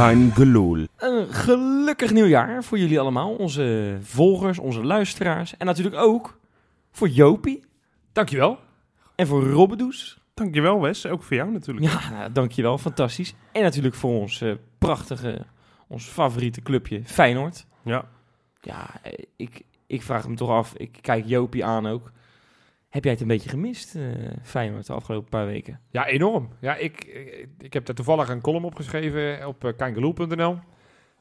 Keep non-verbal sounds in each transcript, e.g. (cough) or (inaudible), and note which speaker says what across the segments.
Speaker 1: Kein gelul.
Speaker 2: Een gelukkig nieuwjaar voor jullie allemaal, onze volgers, onze luisteraars. En natuurlijk ook voor Jopie
Speaker 3: Dankjewel.
Speaker 2: en voor Robbedoes.
Speaker 1: Dankjewel Wes, ook voor jou natuurlijk.
Speaker 2: Ja, nou, dankjewel, fantastisch. En natuurlijk voor ons eh, prachtige, ons favoriete clubje Feyenoord.
Speaker 1: Ja.
Speaker 2: Ja, eh, ik, ik vraag me toch af, ik kijk Jopie aan ook. Heb jij het een beetje gemist, eh, Feyenoord, de afgelopen paar weken?
Speaker 3: Ja, enorm. Ja, ik, ik, ik heb daar toevallig een column opgeschreven op uh, kangaloo.nl.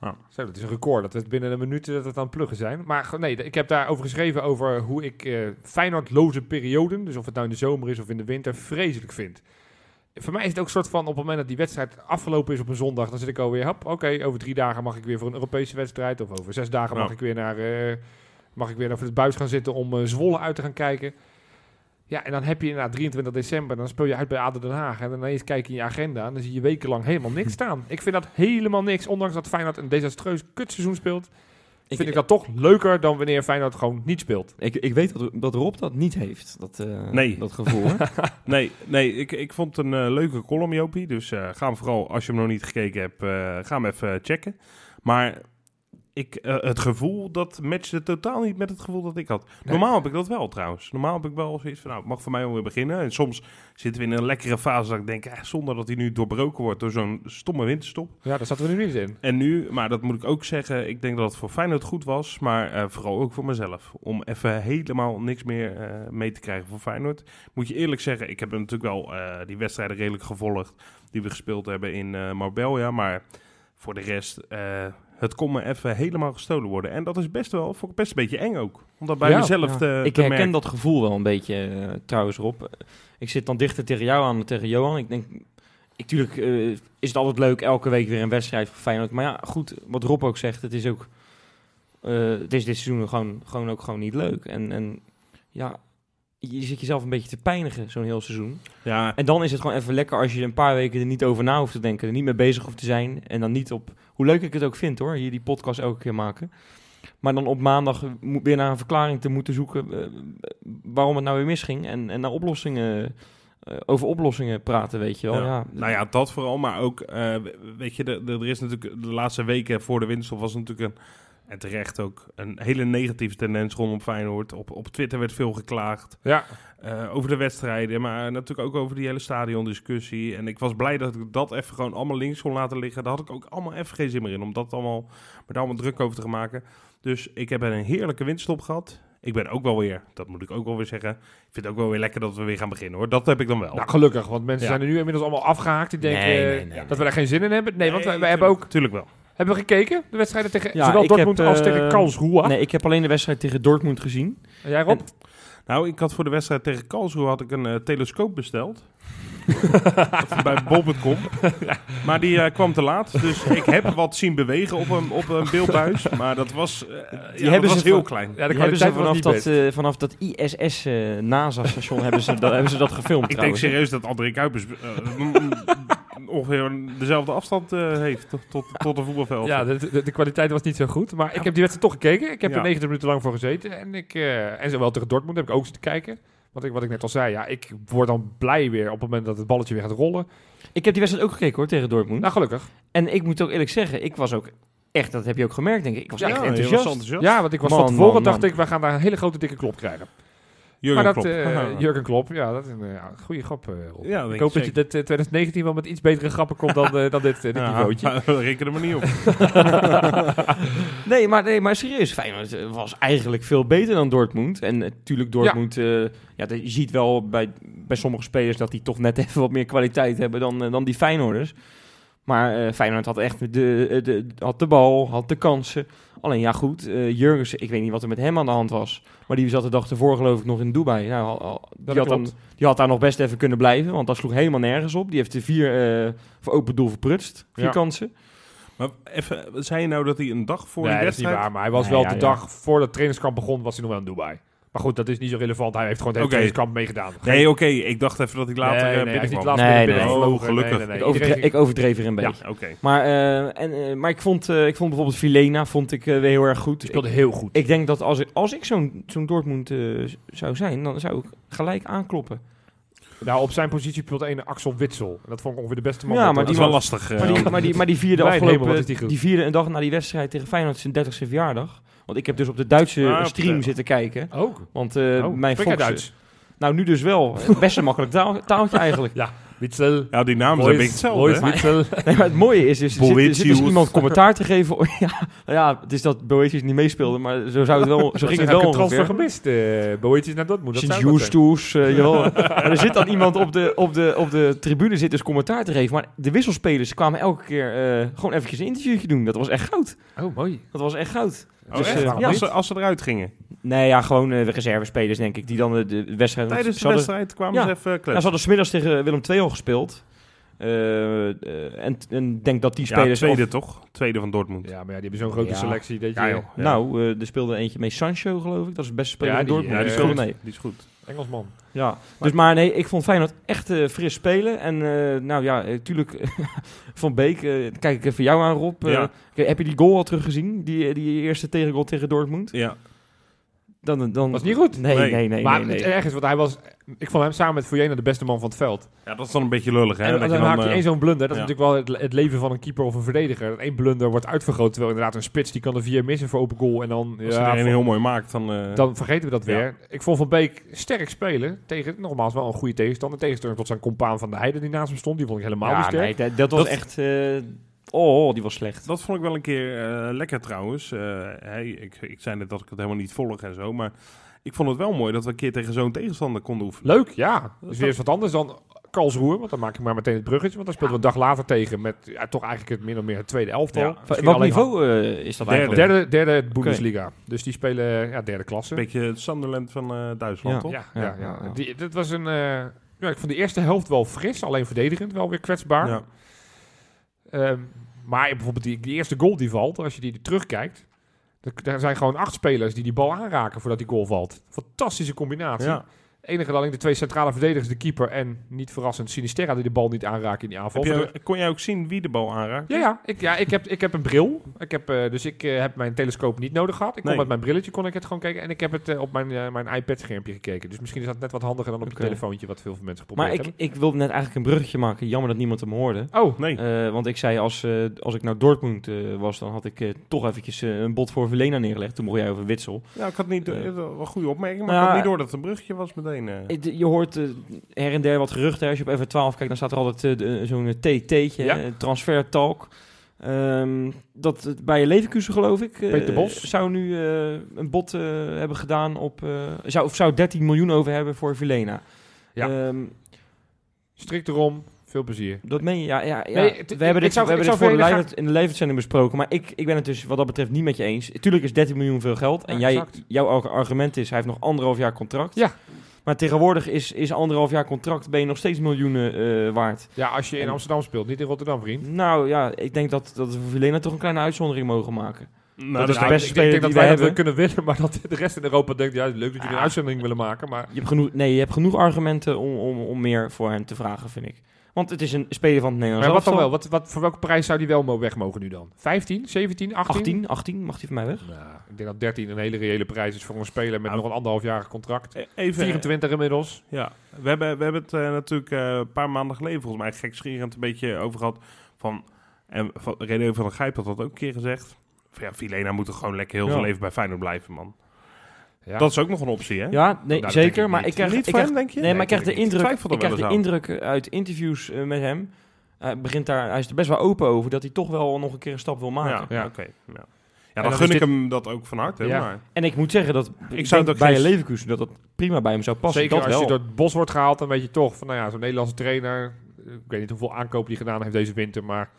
Speaker 1: Ja.
Speaker 3: Zo, dat is een record dat we het binnen een minuut dat het aan het pluggen zijn. Maar nee, ik heb daarover geschreven over hoe ik eh Feyenoordloze perioden, dus of het nou in de zomer is of in de winter, vreselijk vind. Voor mij is het ook een soort van, op het moment dat die wedstrijd afgelopen is op een zondag, dan zit ik alweer, hap, oké, over drie dagen mag ik weer voor een Europese wedstrijd. Of over zes dagen
Speaker 1: Ja.
Speaker 3: mag ik weer naar, eh, mag ik weer naar het buis gaan zitten om eh, Zwolle uit te gaan kijken. Ja, en dan heb je inderdaad 23 december, dan speel je uit bij ADO Den Haag. En dan ineens kijk je in je agenda en dan zie je wekenlang helemaal niks (laughs) staan. Ik vind dat helemaal niks, ondanks dat Feyenoord een desastreus kutseizoen speelt. vind ik dat toch leuker dan wanneer Feyenoord gewoon niet speelt.
Speaker 2: Ik, ik weet dat, dat Rob dat niet heeft, dat, eh,
Speaker 1: Nee.
Speaker 2: dat gevoel. (laughs)
Speaker 1: Nee, nee ik, ik vond het een eh, leuke column, Jopie. Dus eh, ga hem vooral, als je hem nog niet gekeken hebt, eh, ga hem even checken. Maar ik, eh, het gevoel, dat matchte totaal niet met het gevoel dat ik had. Normaal heb ik dat wel trouwens. Normaal heb ik wel zoiets van, nou, het mag voor mij wel weer beginnen. En soms zitten we in een lekkere fase dat ik denk, eh, zonder dat hij nu doorbroken wordt door zo'n stomme winterstop.
Speaker 3: Ja, daar zaten we nu niet in.
Speaker 1: En nu, maar dat moet ik ook zeggen, ik denk dat het voor Feyenoord goed was, maar eh, vooral ook voor mezelf. Om even helemaal niks meer mee te krijgen voor Feyenoord. Moet je eerlijk zeggen, ik heb natuurlijk wel die wedstrijden redelijk gevolgd die we gespeeld hebben in Marbella, maar voor de rest, het kon me even helemaal gestolen worden. En dat is best wel, vond ik best een beetje eng ook. Om dat bij
Speaker 3: Ja,
Speaker 1: mezelf
Speaker 2: Ja.
Speaker 1: te,
Speaker 2: ik
Speaker 1: te
Speaker 2: herken
Speaker 1: merken.
Speaker 2: dat gevoel wel een beetje, eh, trouwens, Rob. Ik zit dan dichter tegen jou aan dan tegen Johan. Ik denk, natuurlijk eh, is het altijd leuk, elke week weer een wedstrijd voor Feyenoord. Maar ja, goed, wat Rob ook zegt, het is ook, eh, het is dit seizoen gewoon, gewoon ook gewoon niet leuk. En, en ja, je zit jezelf een beetje te pijnigen, zo'n heel seizoen.
Speaker 1: Ja,
Speaker 2: En dan is het gewoon even lekker als je een paar weken er niet over na hoeft te denken, er niet mee bezig hoeft te zijn. En dan niet op, hoe leuk ik het ook vind hoor, hier die podcast elke keer maken. Maar dan op maandag weer naar een verklaring te moeten zoeken eh, waarom het nou weer misging. En, en naar oplossingen, eh, over oplossingen praten, weet je wel.
Speaker 1: Ja.
Speaker 2: Ja.
Speaker 1: Nou ja, dat vooral, maar ook, eh, weet je, er is natuurlijk de laatste weken voor de winterstop was natuurlijk een, en terecht ook, een hele negatieve tendens rondom Feyenoord. Op, op Twitter werd veel geklaagd
Speaker 3: Ja,
Speaker 1: eh, over de wedstrijden, maar natuurlijk ook over die hele stadiondiscussie. En ik was blij dat ik dat even gewoon allemaal links kon laten liggen. Daar had ik ook allemaal even geen zin meer in, om dat allemaal, me daar allemaal druk over te gaan maken. Dus ik heb een heerlijke winterstop gehad. Ik ben ook wel weer, dat moet ik ook wel weer zeggen, ik vind het ook wel weer lekker dat we weer gaan beginnen hoor. Dat heb ik dan wel.
Speaker 3: nou gelukkig, want mensen
Speaker 1: Ja.
Speaker 3: zijn er nu inmiddels allemaal afgehaakt. Die denken
Speaker 2: Nee,
Speaker 3: eh,
Speaker 2: nee, nee,
Speaker 3: dat we daar geen zin in hebben. Nee, want wij, hebben ook
Speaker 1: Tuurlijk wel.
Speaker 3: Hebben we gekeken, de wedstrijden tegen
Speaker 2: Ja,
Speaker 3: zowel
Speaker 2: ik
Speaker 3: Dortmund
Speaker 2: heb,
Speaker 3: als
Speaker 2: eh,
Speaker 3: tegen Karlsruhe.
Speaker 2: Nee, ik heb alleen de wedstrijd tegen Dortmund gezien.
Speaker 3: En jij Rob?
Speaker 1: Nou, ik had voor de wedstrijd tegen Karlsruhe had ik een eh, telescoop besteld. (laughs) Bij bol.com. Maar die eh, kwam te laat. Dus ik heb wat zien bewegen op een, op een beeldbuis. Maar dat was, eh, ja, dat
Speaker 2: hebben
Speaker 1: was
Speaker 2: ze
Speaker 1: heel
Speaker 2: van-
Speaker 1: klein.
Speaker 3: ja,
Speaker 2: Die hebben ze
Speaker 3: was
Speaker 2: vanaf
Speaker 3: niet
Speaker 2: dat, eh, vanaf dat ISS eh NASA-station hebben, ze dat, hebben ze dat gefilmd
Speaker 1: Ik denk serieus dat André Kuipers eh, ongeveer dezelfde afstand eh, heeft tot, tot, tot een voetbalveld.
Speaker 3: Ja, de, de, de kwaliteit was niet zo goed. Maar ik heb die wedstrijd toch gekeken. Ik heb
Speaker 1: Ja.
Speaker 3: er 90 minuten lang voor gezeten. En, ik, eh, en zowel tegen Dortmund heb ik ook zitten kijken. Want ik, wat ik net al zei, ja, ik word dan blij weer op het moment dat het balletje weer gaat rollen.
Speaker 2: Ik heb die wedstrijd ook gekeken hoor, tegen Dortmund.
Speaker 3: Nou, gelukkig.
Speaker 2: En ik moet ook eerlijk zeggen, ik was ook echt, dat heb je ook gemerkt denk ik, ik was
Speaker 1: Ja,
Speaker 2: echt enthousiast.
Speaker 1: enthousiast.
Speaker 3: Ja, want ik was
Speaker 2: Man,
Speaker 3: van tevoren
Speaker 2: man,
Speaker 3: dacht
Speaker 2: man.
Speaker 3: ik, we gaan daar een hele grote dikke klop krijgen.
Speaker 1: Jurgen
Speaker 3: maar dat,
Speaker 1: Klopp.
Speaker 3: eh, (laughs) Jurgen Klopp, ja, dat is een eh, goede grap. eh, Rob.
Speaker 1: Ja, denk
Speaker 3: ik hoop dat je dit eh, 2019 wel met iets betere grappen komt dan, eh, dan dit, dit
Speaker 1: Ja,
Speaker 3: niveautje. (laughs)
Speaker 1: maar reken er maar niet op. (laughs)
Speaker 2: nee, maar, nee, maar serieus, Feyenoord was eigenlijk veel beter dan Dortmund. En natuurlijk Dortmund, ja. ja, je ziet wel bij, bij sommige spelers dat die toch net even wat meer kwaliteit hebben dan, dan die Feyenoorders. Maar eh Feyenoord had echt de, de, de- had de bal, had de kansen. Alleen ja goed, eh Jurgensen, ik weet niet wat er met hem aan de hand was. Maar die zat de dag ervoor geloof ik nog in Dubai. Nou, al- al- die, had dan, die had daar nog best even kunnen blijven, want dat sloeg helemaal nergens op. Die heeft de vier eh, voor open doel verprutst, vier
Speaker 3: Ja.
Speaker 2: kansen.
Speaker 1: Maar even, zei je nou dat hij een dag voor
Speaker 3: nee,
Speaker 1: die
Speaker 3: dat is niet
Speaker 1: wedstrijd...
Speaker 3: waar. Maar hij was
Speaker 2: Nee,
Speaker 3: wel
Speaker 2: ja,
Speaker 3: de dag voor het trainingskamp begon, was hij nog wel in Dubai. Maar goed, dat is niet zo relevant. Hij heeft gewoon het hele trainingskamp meegedaan.
Speaker 1: Nee, oké. Ik dacht even dat hij later
Speaker 3: nee,
Speaker 1: eh,
Speaker 3: nee, is niet
Speaker 1: binnenkwam.
Speaker 3: laatst
Speaker 2: Nee,
Speaker 3: binnen
Speaker 2: nee.
Speaker 1: Oh, gelukkig.
Speaker 3: Nee, nee,
Speaker 2: Ik,
Speaker 3: nee.
Speaker 2: overdre-
Speaker 3: Iedereen-
Speaker 2: ik overdreef er een beetje.
Speaker 1: Oké.
Speaker 2: Maar, eh, en, eh, maar ik, vond, eh, ik vond bijvoorbeeld Vilena vond ik, eh, weer heel erg goed.
Speaker 3: Die
Speaker 2: Ik,
Speaker 3: speelde heel goed.
Speaker 2: ik denk dat als ik, als ik zo'n zo'n Dortmund zou zijn, dan zou ik gelijk aankloppen.
Speaker 3: Nou, op zijn positie speelt een Axel Witsel. En dat vond ik ongeveer de beste man.
Speaker 2: Ja, maar
Speaker 1: Dat
Speaker 3: de-
Speaker 1: is wel lastig.
Speaker 2: Maar die, maar die, maar die vierde
Speaker 3: hemel,
Speaker 2: afgelopen,
Speaker 3: wat is die
Speaker 2: die, vierde een dag na die wedstrijd tegen Feyenoord zijn 30ste verjaardag. Want ik heb dus op de Duitse
Speaker 1: Ah,
Speaker 2: stream
Speaker 1: de-
Speaker 2: zitten kijken.
Speaker 3: Ook.
Speaker 2: Want eh,
Speaker 3: Oh,
Speaker 2: mijn Fox...
Speaker 3: Duits?
Speaker 2: Nou, nu dus wel. (laughs) Best een makkelijk taal- taaltje eigenlijk.
Speaker 3: Witsel.
Speaker 1: Ja, die namen zijn een beetje hetzelfde.
Speaker 2: Nee, maar het mooie is dus, er zit, zit dus iemand commentaar te geven. (laughs) ja, nou ja, het is dat Boetius niet meespeelde, maar zo zou het wel, zo ging het wel
Speaker 3: een transfer gemist. eh Boetjes naar Dortmund. Dat
Speaker 2: Sinds. Justus, eh jawel. (laughs) maar er zit dan iemand op de, op, de, op de tribune zit dus commentaar te geven. Maar de wisselspelers kwamen elke keer eh, gewoon eventjes een interviewtje doen. Dat was echt goud.
Speaker 3: Oh, mooi.
Speaker 2: Dat was echt goud.
Speaker 1: Oh,
Speaker 2: Dus,
Speaker 1: echt?
Speaker 2: eh,
Speaker 3: waarom
Speaker 1: als, ze, als ze eruit gingen.
Speaker 2: Nee, ja, gewoon eh, de reservespelers denk ik. Die dan de, de wedstrijd...
Speaker 1: Tijdens de
Speaker 2: ze hadden-
Speaker 1: wedstrijd kwamen
Speaker 2: Ja.
Speaker 1: ze even
Speaker 2: Ja,
Speaker 1: kletsen.
Speaker 2: ze hadden smiddags tegen Willem II al gespeeld. Eh, eh, en en denk dat die
Speaker 1: Ja,
Speaker 2: spelers...
Speaker 1: tweede
Speaker 2: of-
Speaker 1: toch? Tweede van Dortmund.
Speaker 3: Ja, maar ja, die hebben zo'n grote
Speaker 2: Ja.
Speaker 3: selectie. Dat je,
Speaker 1: Ja. Ja.
Speaker 2: Nou, eh, er speelde eentje mee Sancho, geloof ik. Dat is de beste speler
Speaker 3: Ja,
Speaker 2: in
Speaker 3: die-
Speaker 2: Dortmund.
Speaker 1: Ja, die speelde
Speaker 2: speelde
Speaker 1: mee.
Speaker 2: mee.
Speaker 1: Die is goed.
Speaker 3: Engelsman.
Speaker 2: Ja, dus maar nee, ik vond Feyenoord echt eh, fris spelen. En eh, nou ja, natuurlijk (laughs) Van Beek, eh, kijk ik even jou aan Rob. Eh,
Speaker 1: Ja.
Speaker 2: heb je die goal al teruggezien? Die, die eerste tegengoal tegen Dortmund?
Speaker 1: Ja.
Speaker 2: Dan, dan,
Speaker 3: Was niet goed.
Speaker 2: Nee, nee,
Speaker 1: Nee.
Speaker 2: nee.
Speaker 3: maar
Speaker 2: nee, nee.
Speaker 3: het erg is, want hij was... Ik vond hem samen met Foyena de beste man van het veld.
Speaker 1: ja, dat is dan een beetje lullig. Hè?
Speaker 3: en
Speaker 1: dat
Speaker 3: dan,
Speaker 1: je
Speaker 3: dan maak je
Speaker 1: eh,
Speaker 3: één zo'n blunder. Dat
Speaker 1: ja.
Speaker 3: is natuurlijk wel het, het leven van een keeper of een verdediger. Dat één blunder wordt uitvergroot. Terwijl inderdaad een spits die kan er vier missen voor open goal. En dan,
Speaker 1: als
Speaker 3: ja,
Speaker 1: er een heel mooi maakt, dan... eh,
Speaker 3: dan vergeten we dat
Speaker 1: Ja.
Speaker 3: weer. Ik vond Van Beek sterk spelen. Tegen, nogmaals, wel een goede tegenstander. Tegenstander tot zijn compaan van de Heide die naast hem stond. Die vond ik helemaal niet
Speaker 2: ja,
Speaker 3: sterk.
Speaker 2: nee, dat, dat was
Speaker 1: Dat-
Speaker 2: echt... eh, oh, die was slecht.
Speaker 1: Dat vond ik wel een keer eh, lekker trouwens. Eh, hey, ik, ik zei net dat ik het helemaal niet volg en zo, maar ik vond het wel mooi dat we een keer tegen zo'n tegenstander konden oefenen.
Speaker 3: Leuk, ja. Dus weer eens wat anders dan Karlsruhe. Want dan maak ik maar meteen het bruggetje. Want dan speelden we een dag later tegen met ja, toch eigenlijk het min of meer het tweede elftal.
Speaker 1: Ja.
Speaker 3: Alleen-
Speaker 2: niveau eh, is dat
Speaker 1: Derde.
Speaker 2: eigenlijk?
Speaker 3: Derde, derde Bundesliga. Dus die spelen ja, derde klasse.
Speaker 1: Een beetje het Sunderland van eh, Duitsland,
Speaker 2: Ja.
Speaker 1: toch?
Speaker 3: Ja,
Speaker 2: Ja,
Speaker 3: ja, ja.
Speaker 2: ja, ja.
Speaker 3: Die, dit was een... eh, ja, ik vond de eerste helft wel fris. Alleen verdedigend wel weer kwetsbaar. Ehm, maar bijvoorbeeld die, eerste goal die valt, als je die terugkijkt... Er er zijn gewoon acht spelers die die bal aanraken voordat die goal valt. Fantastische combinatie.
Speaker 1: Ja.
Speaker 3: Enige alleen de twee centrale verdedigers, de keeper en niet verrassend Sinisterra die de bal niet aanraken in die aanval.
Speaker 1: Heb je, kon jij ook zien wie de bal aanraakt?
Speaker 3: Ja, ja, ik, ja ik, heb, ik heb een bril. Ik heb, eh, dus ik eh, heb mijn telescoop niet nodig gehad. Ik kon
Speaker 1: Nee.
Speaker 3: met mijn brilletje kon ik het gewoon kijken. En ik heb het eh, op mijn, mijn iPad-schermpje gekeken. Dus misschien is dat net wat handiger dan op je telefoontje, wat veel mensen
Speaker 2: Maar
Speaker 3: geprobeerd
Speaker 2: ik, ik wilde net eigenlijk een bruggetje maken. Jammer dat niemand hem hoorde.
Speaker 3: Oh,
Speaker 1: Nee.
Speaker 2: Eh, want ik zei, als, als ik naar Dortmund was, dan had ik toch eventjes een bod voor Verlena neergelegd. Toen mocht jij over Witsel.
Speaker 1: Ja, ik had niet, een goede opmerking, maar
Speaker 2: Nou,
Speaker 1: ik had niet door dat het een bruggetje was meteen. Eh.
Speaker 2: Je hoort eh, her en der wat geruchten. Als je op even 12 kijkt, dan staat er altijd eh, zo'n TT'tje,
Speaker 3: Ja.
Speaker 2: transfer talk. Ehm, dat bij Leverkusen, geloof ik,
Speaker 3: Peter Bos.
Speaker 2: zou nu een bod hebben gedaan op... zou, of zou 13 miljoen over hebben voor Vilena.
Speaker 3: Ja.
Speaker 2: Ehm,
Speaker 3: strikt erom. Veel plezier.
Speaker 2: dat meen je? Ja, ja, ja.
Speaker 3: Nee,
Speaker 2: we hebben dit,
Speaker 3: zou-
Speaker 2: we hebben dit voor de in de leventzending besproken. Maar ik, ik ben het dus wat dat betreft niet met je eens. Tuurlijk is 13 miljoen veel geld. En
Speaker 3: Ja,
Speaker 2: jij, jouw ar- argument is, hij heeft nog anderhalf jaar contract.
Speaker 3: Ja.
Speaker 2: Maar tegenwoordig is, is anderhalf jaar contract, ben je nog steeds miljoenen eh, waard.
Speaker 3: Ja, als je in
Speaker 2: En-
Speaker 3: Amsterdam speelt, niet in Rotterdam, vriend.
Speaker 2: Nou ja, ik denk dat, dat we voor Vilena toch een kleine uitzondering mogen maken.
Speaker 1: Nou,
Speaker 2: dat is de beste
Speaker 3: ik denk, ik denk
Speaker 2: speler
Speaker 3: dat
Speaker 2: die
Speaker 3: wij
Speaker 2: we
Speaker 3: dat we
Speaker 2: hebben.
Speaker 3: kunnen winnen, maar dat de rest in Europa denkt, ja, leuk dat jullie een
Speaker 2: Ah.
Speaker 3: uitzending willen maken, maar...
Speaker 2: Je hebt genoeg, nee, je hebt genoeg argumenten om, om, om meer voor hem te vragen, vind ik. Want het is een speler van het Nederlands
Speaker 3: Maar wat dan wel? Wat, wat, voor welke prijs zou die wel weg mogen nu dan? 15, 17, 18?
Speaker 2: 18, 18 mag hij van mij weg.
Speaker 3: Nou, ik denk dat 13 een hele reële prijs is voor een speler met
Speaker 1: Nou,
Speaker 3: nog een anderhalfjarig contract.
Speaker 1: eh, Even,
Speaker 3: 24 inmiddels.
Speaker 1: Ja, we hebben, we hebben het eh, natuurlijk eh, een paar maanden geleden volgens mij gekscherend een beetje over gehad. Van, en van, René van der Gijp had dat ook een keer gezegd. Van, ja, Filena moet er gewoon lekker heel
Speaker 2: Ja.
Speaker 1: zijn leven bij Feyenoord blijven, man.
Speaker 3: Ja.
Speaker 1: Dat is ook nog een optie, hè?
Speaker 2: Ja, nee,
Speaker 3: dat denk
Speaker 2: zeker.
Speaker 3: ik
Speaker 2: maar ik krijg,
Speaker 1: Niet
Speaker 2: ik krijg,
Speaker 1: hem, denk je?
Speaker 2: nee, maar ik krijg de
Speaker 3: ik
Speaker 2: indruk,
Speaker 1: er
Speaker 2: ik krijg de indruk uit interviews eh, met hem. Hij begint daar, hij is er best wel open over dat hij toch wel nog een keer een stap wil maken.
Speaker 1: Ja,
Speaker 3: Ja.
Speaker 1: oké. ja. ja,
Speaker 3: dan
Speaker 1: gun ik
Speaker 3: dit-
Speaker 1: hem dat ook van harte.
Speaker 3: Ja.
Speaker 1: Maar,
Speaker 2: En ik moet zeggen dat ik,
Speaker 1: zou ook
Speaker 2: bij
Speaker 1: geen-
Speaker 2: een Leverkusen dat dat prima bij hem zou passen.
Speaker 3: Zeker
Speaker 2: dat
Speaker 3: als
Speaker 2: wel.
Speaker 3: je door het bos wordt gehaald, dan weet je toch van, nou ja, zo'n Nederlandse trainer. eh, Ik weet niet hoeveel aankopen die gedaan heeft deze winter, maar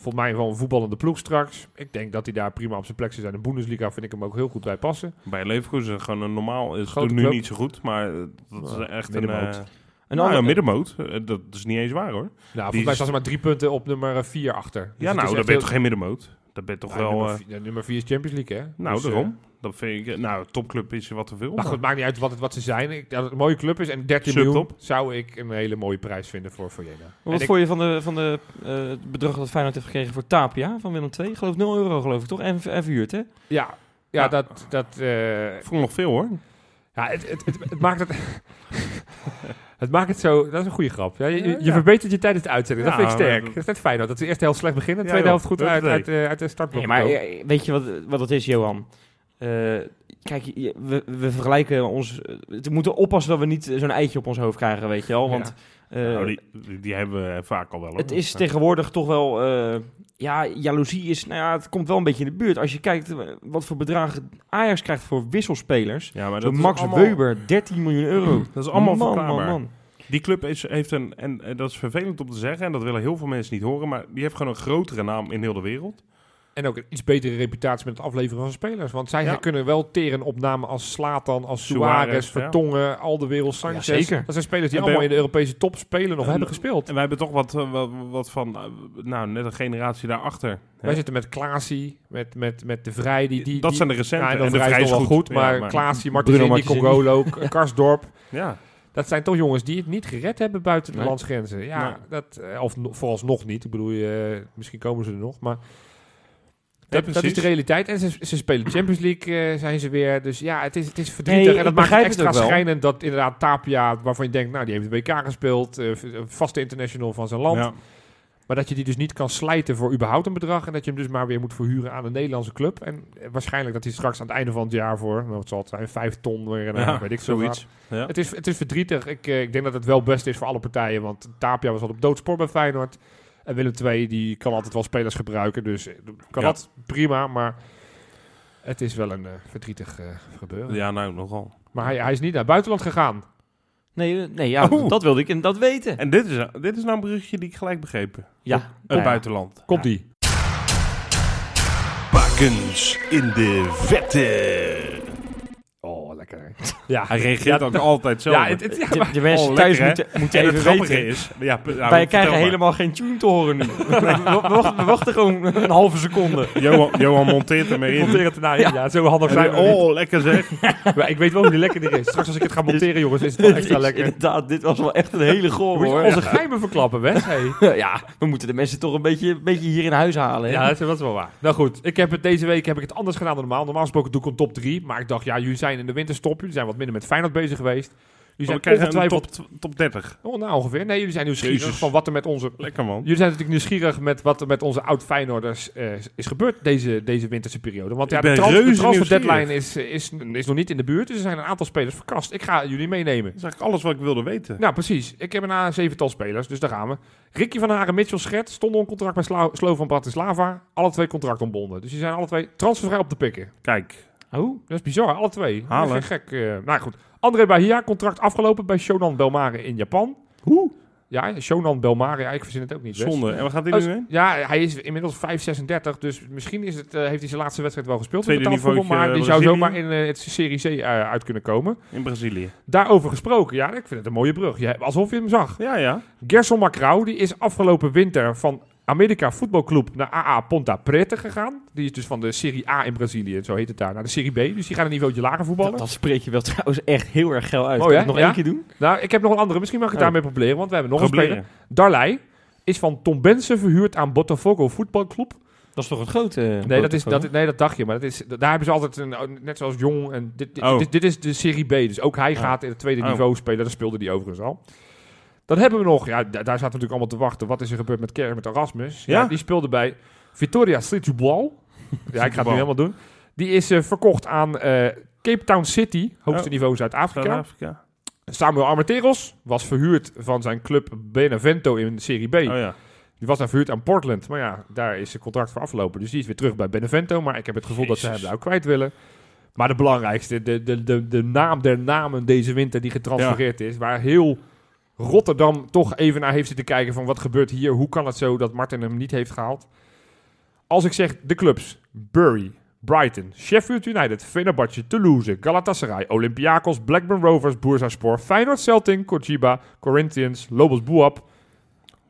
Speaker 3: volgens mij wel een voetballende ploeg straks. Ik denk dat hij daar prima op zijn plek zou zijn. In de Bundesliga vind ik hem ook heel goed bij passen.
Speaker 1: bij Leverkusen gewoon een normaal is het nu
Speaker 3: club.
Speaker 1: niet zo goed, maar eh, dat is
Speaker 3: Nou,
Speaker 1: echt een...
Speaker 3: middenmoot.
Speaker 1: eh,
Speaker 2: Een
Speaker 1: nou,
Speaker 2: ander-
Speaker 1: ja, middenmoot. Eh, dat is niet eens waar, hoor.
Speaker 3: Nou, volgens mij staan ze maar drie punten op nummer 4 achter. Dus
Speaker 1: ja, nou, dan ben je
Speaker 3: heel-
Speaker 1: toch geen middenmoot? Dat ben je toch
Speaker 3: Ja,
Speaker 1: wel...
Speaker 3: nummer,
Speaker 1: eh,
Speaker 3: vier, ja, nummer 4 is Champions League, hè?
Speaker 1: nou,
Speaker 3: Dus, eh,
Speaker 1: daarom. Dat vind ik... Nou, topclub is wat te veel.
Speaker 3: Maar goed, maakt niet uit wat, het, wat ze zijn. Ik, dat het een mooie club is. En 13 miljoen zou ik een hele mooie prijs vinden voor Forjena.
Speaker 2: Wat vond je van, de, van de, eh, het bedrag dat Feyenoord heeft gekregen voor Tapia van Willem II? Ik geloof 0 euro, geloof ik toch? En, en verhuurd, hè?
Speaker 3: Ja, ja,
Speaker 1: Ja.
Speaker 3: dat... dat eh,
Speaker 1: Ik vond nog veel, hoor.
Speaker 3: ja, het, het, het, het maakt het... (laughs) Het maakt het zo... Dat is een goede grap. Ja, je, je
Speaker 1: Ja, ja.
Speaker 3: verbetert je tijdens de uitzending. Dat vind ik sterk. Dat is net fijn. Dat de eerste helft slecht beginnen. De tweede helft goed
Speaker 1: Dat
Speaker 3: uit, eh, uit de startblok
Speaker 2: Nee, maar
Speaker 3: komen.
Speaker 2: eh, weet je wat, wat het is, Johan? Eh, kijk, we, we vergelijken ons... We moeten oppassen dat we niet zo'n eitje op ons hoofd krijgen, weet je wel. Want
Speaker 1: Nou, die, hebben we vaak al wel. hoor.
Speaker 2: het is tegenwoordig toch wel... eh, ja, jaloezie is... Nou ja, het komt wel een beetje in de buurt. Als je kijkt eh, wat voor bedragen Ajax krijgt voor wisselspelers.
Speaker 1: Ja, maar dat
Speaker 2: Max
Speaker 1: allemaal-
Speaker 2: Weber, 13 miljoen euro. (clears throat)
Speaker 1: Dat is allemaal
Speaker 2: man,
Speaker 1: verklaarbaar.
Speaker 2: man, man.
Speaker 1: Die club is, heeft een, en, en dat is vervelend om te zeggen, en dat willen heel veel mensen niet horen, maar die heeft gewoon een grotere naam in heel de wereld.
Speaker 3: En ook een iets betere reputatie met het afleveren van spelers. Want zij
Speaker 1: Ja.
Speaker 3: kunnen wel teren op namen als Slatan, als
Speaker 1: Suarez,
Speaker 3: Suarez,
Speaker 1: ja.
Speaker 3: Vertongen, Alderwereld, Sanchez.
Speaker 2: Ja, zeker.
Speaker 3: Dat zijn spelers die
Speaker 1: En
Speaker 3: allemaal in de Europese top spelen nog
Speaker 1: En-
Speaker 3: hebben gespeeld.
Speaker 1: En wij hebben toch wat, eh, wat, wat van, eh, nou, net een generatie daarachter. hè?
Speaker 3: Wij zitten met Klaasie, met, met, met De Vrij. Die, die,
Speaker 1: dat
Speaker 3: die,
Speaker 1: zijn de recente.
Speaker 3: Ja, en,
Speaker 1: de
Speaker 3: Vrij is wel goed,
Speaker 1: Ja,
Speaker 3: maar, Klaasie,
Speaker 2: Bruno
Speaker 3: Martins,
Speaker 2: Martins-
Speaker 3: Congolo, K- (laughs) Karsdorp.
Speaker 1: Ja,
Speaker 3: Dat zijn toch jongens die het niet gered hebben buiten de
Speaker 2: Nee.
Speaker 3: landsgrenzen. Ja,
Speaker 1: Nee.
Speaker 3: dat, eh, of no- vooralsnog niet. Ik bedoel, eh, misschien komen ze er nog, maar... Dat, dat is de realiteit. En ze, ze spelen Champions League, eh, zijn ze weer. Dus ja, het is, het is verdrietig.
Speaker 2: Nee,
Speaker 3: en dat maakt het extra
Speaker 2: het
Speaker 3: schrijnend dat inderdaad Tapia, waarvan je denkt, nou, die heeft de WK gespeeld, eh, vaste international van zijn land.
Speaker 1: ja.
Speaker 3: Maar dat je die dus niet kan slijten voor überhaupt een bedrag. En dat je hem dus maar weer moet verhuren aan een Nederlandse club. En eh, waarschijnlijk dat hij straks aan het einde van het jaar voor, nou, wat zal het zijn, vijf ton weer, nou,
Speaker 1: Ja,
Speaker 3: weet ik
Speaker 1: zoiets. Ja.
Speaker 3: Het is, het is verdrietig. Ik, ik denk dat het wel best is voor alle partijen. Want Tapia was al op doodspoor bij Feyenoord. En Willem II, die kan altijd wel spelers gebruiken. Dus eh, kan
Speaker 1: Ja.
Speaker 3: dat prima. Maar het is wel een eh, verdrietig eh, gebeuren.
Speaker 1: ja, nou, nogal.
Speaker 3: Maar hij, hij is niet naar het buitenland gegaan.
Speaker 2: Nee, nee ja,
Speaker 1: Oh.
Speaker 2: dat wilde ik en dat weten.
Speaker 1: En dit is, dit is nou een berichtje die ik gelijk begrepen.
Speaker 2: ja,
Speaker 1: Het
Speaker 2: Nou ja.
Speaker 1: buitenland.
Speaker 3: Komt die?
Speaker 1: Bakens in de vette.
Speaker 3: Lekker. Ja,
Speaker 1: Hij reageert ook altijd zo.
Speaker 3: ja, het, het- ja,
Speaker 2: De,
Speaker 3: maar-
Speaker 2: de mensen
Speaker 1: Oh,
Speaker 2: thuis
Speaker 1: lekker,
Speaker 2: moeten, moeten
Speaker 1: en het
Speaker 2: even weten.
Speaker 1: is... Ja, nou,
Speaker 2: Wij krijgen
Speaker 1: maar.
Speaker 2: helemaal geen tune te horen nu. (laughs) we, we wachten, we wachten gewoon een halve seconde.
Speaker 1: Johan, Johan monteert hem
Speaker 3: ik
Speaker 1: erin.
Speaker 3: monteer het erna in. Ja, zo handig zijn
Speaker 1: die- oh, lekker zeg. (laughs)
Speaker 3: Maar ik weet wel hoe die lekker er is. Straks als ik het ga monteren, jongens, is het wel (laughs) extra lekker.
Speaker 2: Inderdaad, dit was wel echt een hele goor hoor.
Speaker 3: onze geheimen verklappen, Wes? Hey.
Speaker 2: Ja, we moeten de mensen toch een beetje, een beetje hier in huis halen. Hè?
Speaker 3: Ja, dat is, wel waar. Nou goed, ik heb het deze week heb ik het anders gedaan dan normaal. Normaal gesproken doe ik een top 3. Maar ik dacht, ja, jullie zijn in de winterstop. Jullie zijn wat minder met Feyenoord bezig geweest.
Speaker 1: We
Speaker 3: Jullie zijn
Speaker 1: een
Speaker 3: ongetwijfeld...
Speaker 1: top, top 30.
Speaker 3: Oh, nou ongeveer. Nee, jullie zijn nieuwsgierig
Speaker 1: Jezus.
Speaker 3: van wat er met onze...
Speaker 1: Lekker man.
Speaker 3: Jullie zijn natuurlijk nieuwsgierig met wat er met onze oud-Feyenoorders eh, is gebeurd deze, deze winterse periode. Want ja, de,
Speaker 1: ben
Speaker 3: trans, de
Speaker 1: reuze
Speaker 3: transfer
Speaker 1: nieuwsgierig.
Speaker 3: deadline is, is, is nog niet in de buurt. Dus er zijn een aantal spelers verkast. Ik ga jullie meenemen.
Speaker 1: Dat is eigenlijk alles wat ik wilde weten.
Speaker 3: Nou, precies. Ik heb een zevental spelers, dus daar gaan we. Ricky van Haren, Mitchell Schet stonden onder contract bij Slo Slovan van Bratislava. Alle twee contract ontbonden. Dus die zijn alle twee transfervrij op te pikken.
Speaker 1: Kijk,
Speaker 2: Oh,
Speaker 3: Dat is bizar, alle twee.
Speaker 1: Halen.
Speaker 3: Dat is gek. eh nou goed. André Bahia, contract afgelopen bij Shonan Belmare in Japan.
Speaker 1: hoe?
Speaker 3: Ja, Shonan Belmare, ik verzin het ook niet. Wes.
Speaker 1: Zonde. En waar gaat hij
Speaker 3: Oh,
Speaker 1: nu heen?
Speaker 3: Ja, hij is inmiddels 5,36, dus misschien is het, eh, heeft hij zijn laatste wedstrijd wel gespeeld. in
Speaker 1: Tweede niveautje
Speaker 3: maar die zou
Speaker 1: Brazilië.
Speaker 3: zomaar in eh, het Serie C eh, uit kunnen komen.
Speaker 1: In Brazilië.
Speaker 3: Daarover gesproken, ja, ik vind het een mooie brug. Ja, alsof je hem zag.
Speaker 1: Ja, ja.
Speaker 3: Gerson Macrau, die is afgelopen winter van Amerika Voetbalclub naar AA Ponta Preta gegaan. Die is dus van de Serie A in Brazilië, zo heet het daar, naar de Serie B. Dus die gaan een niveautje lager voetballen.
Speaker 2: dat, dat spreek je wel (laughs) trouwens echt heel erg geil uit.
Speaker 3: Mooi, hè?
Speaker 2: nog
Speaker 3: Ja?
Speaker 2: één keer doen?
Speaker 3: Nou, ik heb nog een andere, misschien mag ik het daarmee proberen, want we hebben nog een speler. Darley is van Tom Benson verhuurd aan Botafogo Voetbalclub.
Speaker 2: Dat is toch het grote...
Speaker 3: Nee dat, is, dat, nee, dat dacht je, maar dat is, daar hebben ze altijd, een, net zoals Jong, en dit, dit,
Speaker 1: Oh.
Speaker 3: dit, dit is de Serie B. Dus ook hij
Speaker 1: Oh.
Speaker 3: gaat in het tweede
Speaker 1: Oh.
Speaker 3: niveau spelen, daar speelde hij overigens al. Dan hebben we nog, ja, da- daar zaten we natuurlijk allemaal te wachten. Wat is er gebeurd met Kerr, met Erasmus? Ja,
Speaker 1: Ja.
Speaker 3: die speelde bij Vitoria Setúbal. (laughs) ja, ik ga het nu helemaal doen. Die is eh, verkocht aan eh, Cape Town City, hoogste
Speaker 1: Oh.
Speaker 3: niveau Zuid-Afrika. Samuel Armenteros was verhuurd van zijn club Benevento in Serie B.
Speaker 1: Oh ja.
Speaker 3: Die was daar verhuurd aan Portland. Maar ja, daar is zijn contract voor afgelopen. Dus die is weer terug bij Benevento. Maar ik heb het gevoel dat ze hem daar ook kwijt willen. Maar de belangrijkste, de, de, de, de naam der namen deze winter die getransfereerd is. Waar heel Rotterdam toch even naar heeft zitten kijken van wat gebeurt hier. Hoe kan het zo dat Martin hem niet heeft gehaald? Als ik zeg de clubs. Bury, Brighton, Sheffield United, Fenerbahce, Toulouse, Galatasaray, Olympiakos, Blackburn Rovers, Bursaspor, Feyenoord, Celtic, Coritiba, Corinthians, Lobos Buap.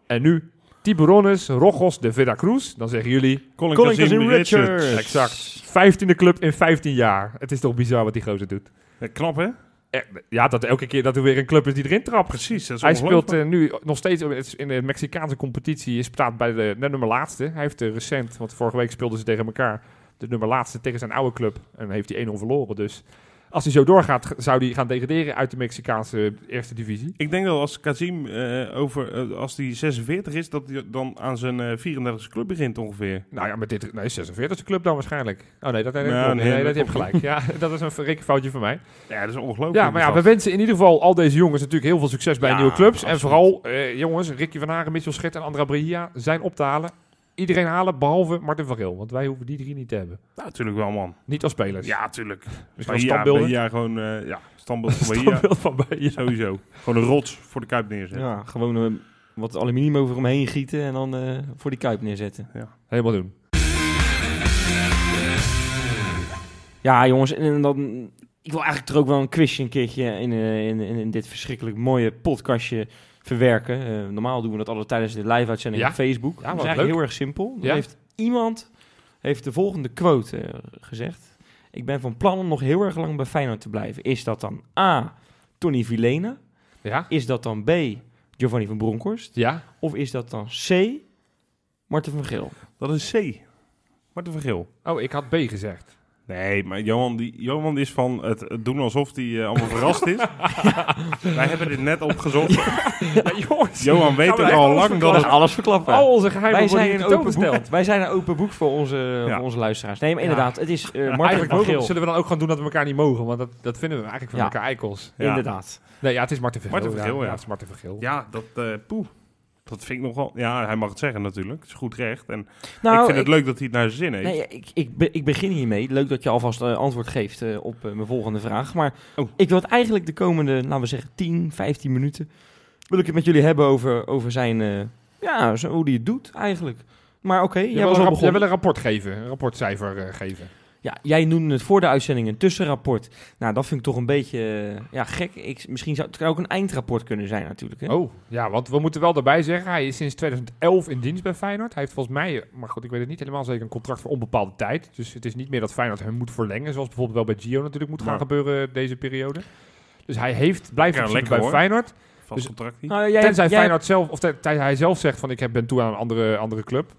Speaker 3: En nu Tiburones, Rojos de Veracruz. Dan zeggen jullie
Speaker 1: Colin,
Speaker 2: Colin
Speaker 1: Kazim
Speaker 2: Richards.
Speaker 3: exact 15e club in 15 jaar. Het is toch bizar wat die gozer doet.
Speaker 1: Ja, knap, hè?
Speaker 3: Eh, Ja, dat elke keer dat er weer een club is die erin trapt.
Speaker 1: Precies. Dat is
Speaker 3: Hij speelt eh, nu nog steeds in de Mexicaanse competitie. Hij staat bij de, de nummer laatste. Hij heeft eh, recent, want vorige week speelden ze tegen elkaar, de nummer laatste tegen zijn oude club. En heeft hij 1-0 verloren. Dus Als hij zo doorgaat, zou hij gaan degraderen uit de Mexicaanse eerste divisie.
Speaker 1: Ik denk dat als Kazim eh, over, eh, als die 46 is, dat hij dan aan zijn eh 34e club begint ongeveer.
Speaker 3: Nou ja, met dit... Nee, 46e club dan waarschijnlijk. Oh nee, dat,
Speaker 1: Ja,
Speaker 3: nee,
Speaker 1: nee,
Speaker 3: nee,
Speaker 1: dat
Speaker 3: dat heb je gelijk. Ja, (laughs) dat is een verrekenfoutje van mij.
Speaker 1: Ja, dat is ongelooflijk.
Speaker 3: Ja, maar ja, we wensen in ieder geval al deze jongens natuurlijk heel veel succes bij
Speaker 1: Ja,
Speaker 3: nieuwe clubs. En vooral, eh, jongens, Ricky van Hagen, Mitchell Schit en Andra Brahia zijn op te halen. Iedereen halen, behalve Martin van Geel. Want wij hoeven die drie niet te hebben.
Speaker 1: Ja, natuurlijk wel, man.
Speaker 3: Niet als spelers.
Speaker 1: Ja, natuurlijk.
Speaker 3: Misschien standbeelden.
Speaker 1: Bahia gewoon, eh, ja, standbeeld van Bahia.
Speaker 3: Standbeeld van Bahia.
Speaker 1: Sowieso. Gewoon een rots voor de Kuip neerzetten.
Speaker 2: Ja, gewoon eh, wat aluminium over hem heen gieten en dan eh, voor die kuip neerzetten.
Speaker 3: Helemaal doen.
Speaker 2: Ja, jongens, en, dan... Ik wil eigenlijk er ook wel een quizje een keertje in, eh, in, in, in dit verschrikkelijk mooie podcastje verwerken. Eh, normaal doen we dat altijd tijdens de live-uitzending
Speaker 3: Ja.
Speaker 2: op Facebook.
Speaker 3: Ja,
Speaker 2: dat is
Speaker 3: wat
Speaker 2: eigenlijk
Speaker 3: leuk.
Speaker 2: heel erg simpel. Dan
Speaker 3: Ja.
Speaker 2: heeft iemand heeft de volgende quote eh, gezegd. Ik ben van plan om nog heel erg lang bij Feyenoord te blijven. Is dat dan A, Tony Vilena?
Speaker 3: Ja?
Speaker 2: Is dat dan B, Giovanni van Bronckhorst?
Speaker 3: Ja?
Speaker 2: Of is dat dan C, Marten van Geel?
Speaker 1: Dat is C. Marten van Geel.
Speaker 3: Oh, ik had B gezegd.
Speaker 1: Nee, maar Johan, die, Johan is van het, het doen alsof hij eh, allemaal verrast is. (laughs) Wij hebben dit net opgezocht.
Speaker 3: Ja, jongens.
Speaker 1: Johan weet
Speaker 3: Gaan echt
Speaker 1: al lang dat het...
Speaker 2: alles verklappen.
Speaker 3: Al onze geheimen
Speaker 2: Wij
Speaker 3: worden
Speaker 2: zijn, een open boek. Wij zijn een open boek voor onze,
Speaker 1: Ja.
Speaker 2: voor onze luisteraars. Nee, maar inderdaad, het is eh Marten
Speaker 3: Eigenlijk
Speaker 2: van
Speaker 3: mogen,
Speaker 2: Geel.
Speaker 3: zullen we dan ook gewoon doen dat we elkaar niet mogen. Want dat, dat vinden we eigenlijk van
Speaker 2: Ja.
Speaker 3: elkaar eikels.
Speaker 1: Ja.
Speaker 2: Inderdaad.
Speaker 3: Nee, ja, het is Martin van Geel.
Speaker 1: Martin van Geel, ja.
Speaker 3: het is Martin van Geel.
Speaker 1: Ja, dat... eh poeh. Dat vind ik nogal... Ja, hij mag het zeggen natuurlijk. Het is goed recht. En
Speaker 2: Nou,
Speaker 1: ik vind het leuk dat hij het naar zijn zin heeft.
Speaker 2: Nee, ik, ik, be- ik begin hiermee. Leuk dat je alvast eh, antwoord geeft eh, op eh, mijn volgende vraag. Maar
Speaker 1: Oh.
Speaker 2: ik wil het eigenlijk de komende, laten we zeggen, 10, 15 minuten... wil ik het met jullie hebben over, over zijn... eh, ja, zo, hoe hij het doet eigenlijk. Maar oké,
Speaker 3: Jij,
Speaker 2: jij
Speaker 3: wil
Speaker 2: was
Speaker 3: een
Speaker 2: al
Speaker 3: rap- jij
Speaker 2: begonnen.
Speaker 3: wil een rapport geven. Een rapportcijfer eh, geven.
Speaker 2: Ja, jij noemde het voor de uitzending een tussenrapport. Nou, dat vind ik toch een beetje eh, ja, gek. Ik, misschien zou het ook een eindrapport kunnen zijn natuurlijk. Hè?
Speaker 3: Oh, ja, want we moeten wel daarbij zeggen, hij is sinds 2011 in dienst bij Feyenoord. Hij heeft volgens mij, maar goed, ik weet het niet helemaal zeker, een contract voor onbepaalde tijd. Dus het is niet meer dat Feyenoord hem moet verlengen, zoals bijvoorbeeld wel bij Gio natuurlijk moet gaan gebeuren deze periode. Dus hij heeft, blijft
Speaker 1: Ja, lekker,
Speaker 3: bij
Speaker 1: hoor.
Speaker 3: Feyenoord.
Speaker 1: Vast
Speaker 3: dus-
Speaker 1: contract.
Speaker 2: Nou, jij,
Speaker 3: Tenzij
Speaker 2: jij-
Speaker 3: Feyenoord zelf, of tenzij hij zelf zegt van ik heb, ben toe aan een andere, andere club.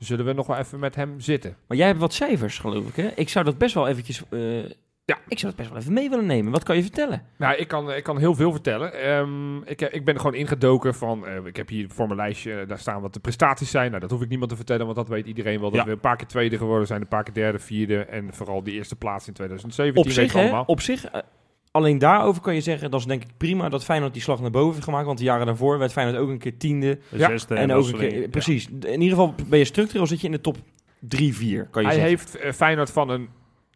Speaker 3: Zullen we nog wel even met hem zitten.
Speaker 2: Maar jij hebt wat cijfers, geloof ik, hè? Ik zou dat best wel eventjes... eh,
Speaker 3: Ja.
Speaker 2: Ik zou dat best wel even mee willen nemen. Wat kan je vertellen?
Speaker 3: Nou, ik kan, ik kan heel veel vertellen. Ehm, ik, ik ben gewoon ingedoken van... eh, ik heb hier voor mijn lijstje, eh, daar staan wat de prestaties zijn. Nou, dat hoef ik niemand te vertellen, want dat weet iedereen wel. Dat
Speaker 1: Ja.
Speaker 3: we een paar keer tweede geworden zijn, een paar keer derde, vierde... en vooral die eerste plaats in 2017.
Speaker 2: Op zich, hè?
Speaker 3: allemaal.
Speaker 2: Op zich... alleen daarover kan je zeggen, dat is denk ik prima dat Feyenoord die slag naar boven heeft gemaakt. Want de jaren daarvoor werd Feyenoord ook een keer tiende.
Speaker 1: De
Speaker 3: Ja.
Speaker 1: zesde
Speaker 2: en ook een keer... Precies. In ieder geval ben je structureel zit je in de top 3, 4, kan je
Speaker 3: Hij
Speaker 2: zeggen.
Speaker 3: heeft eh, Feyenoord van een...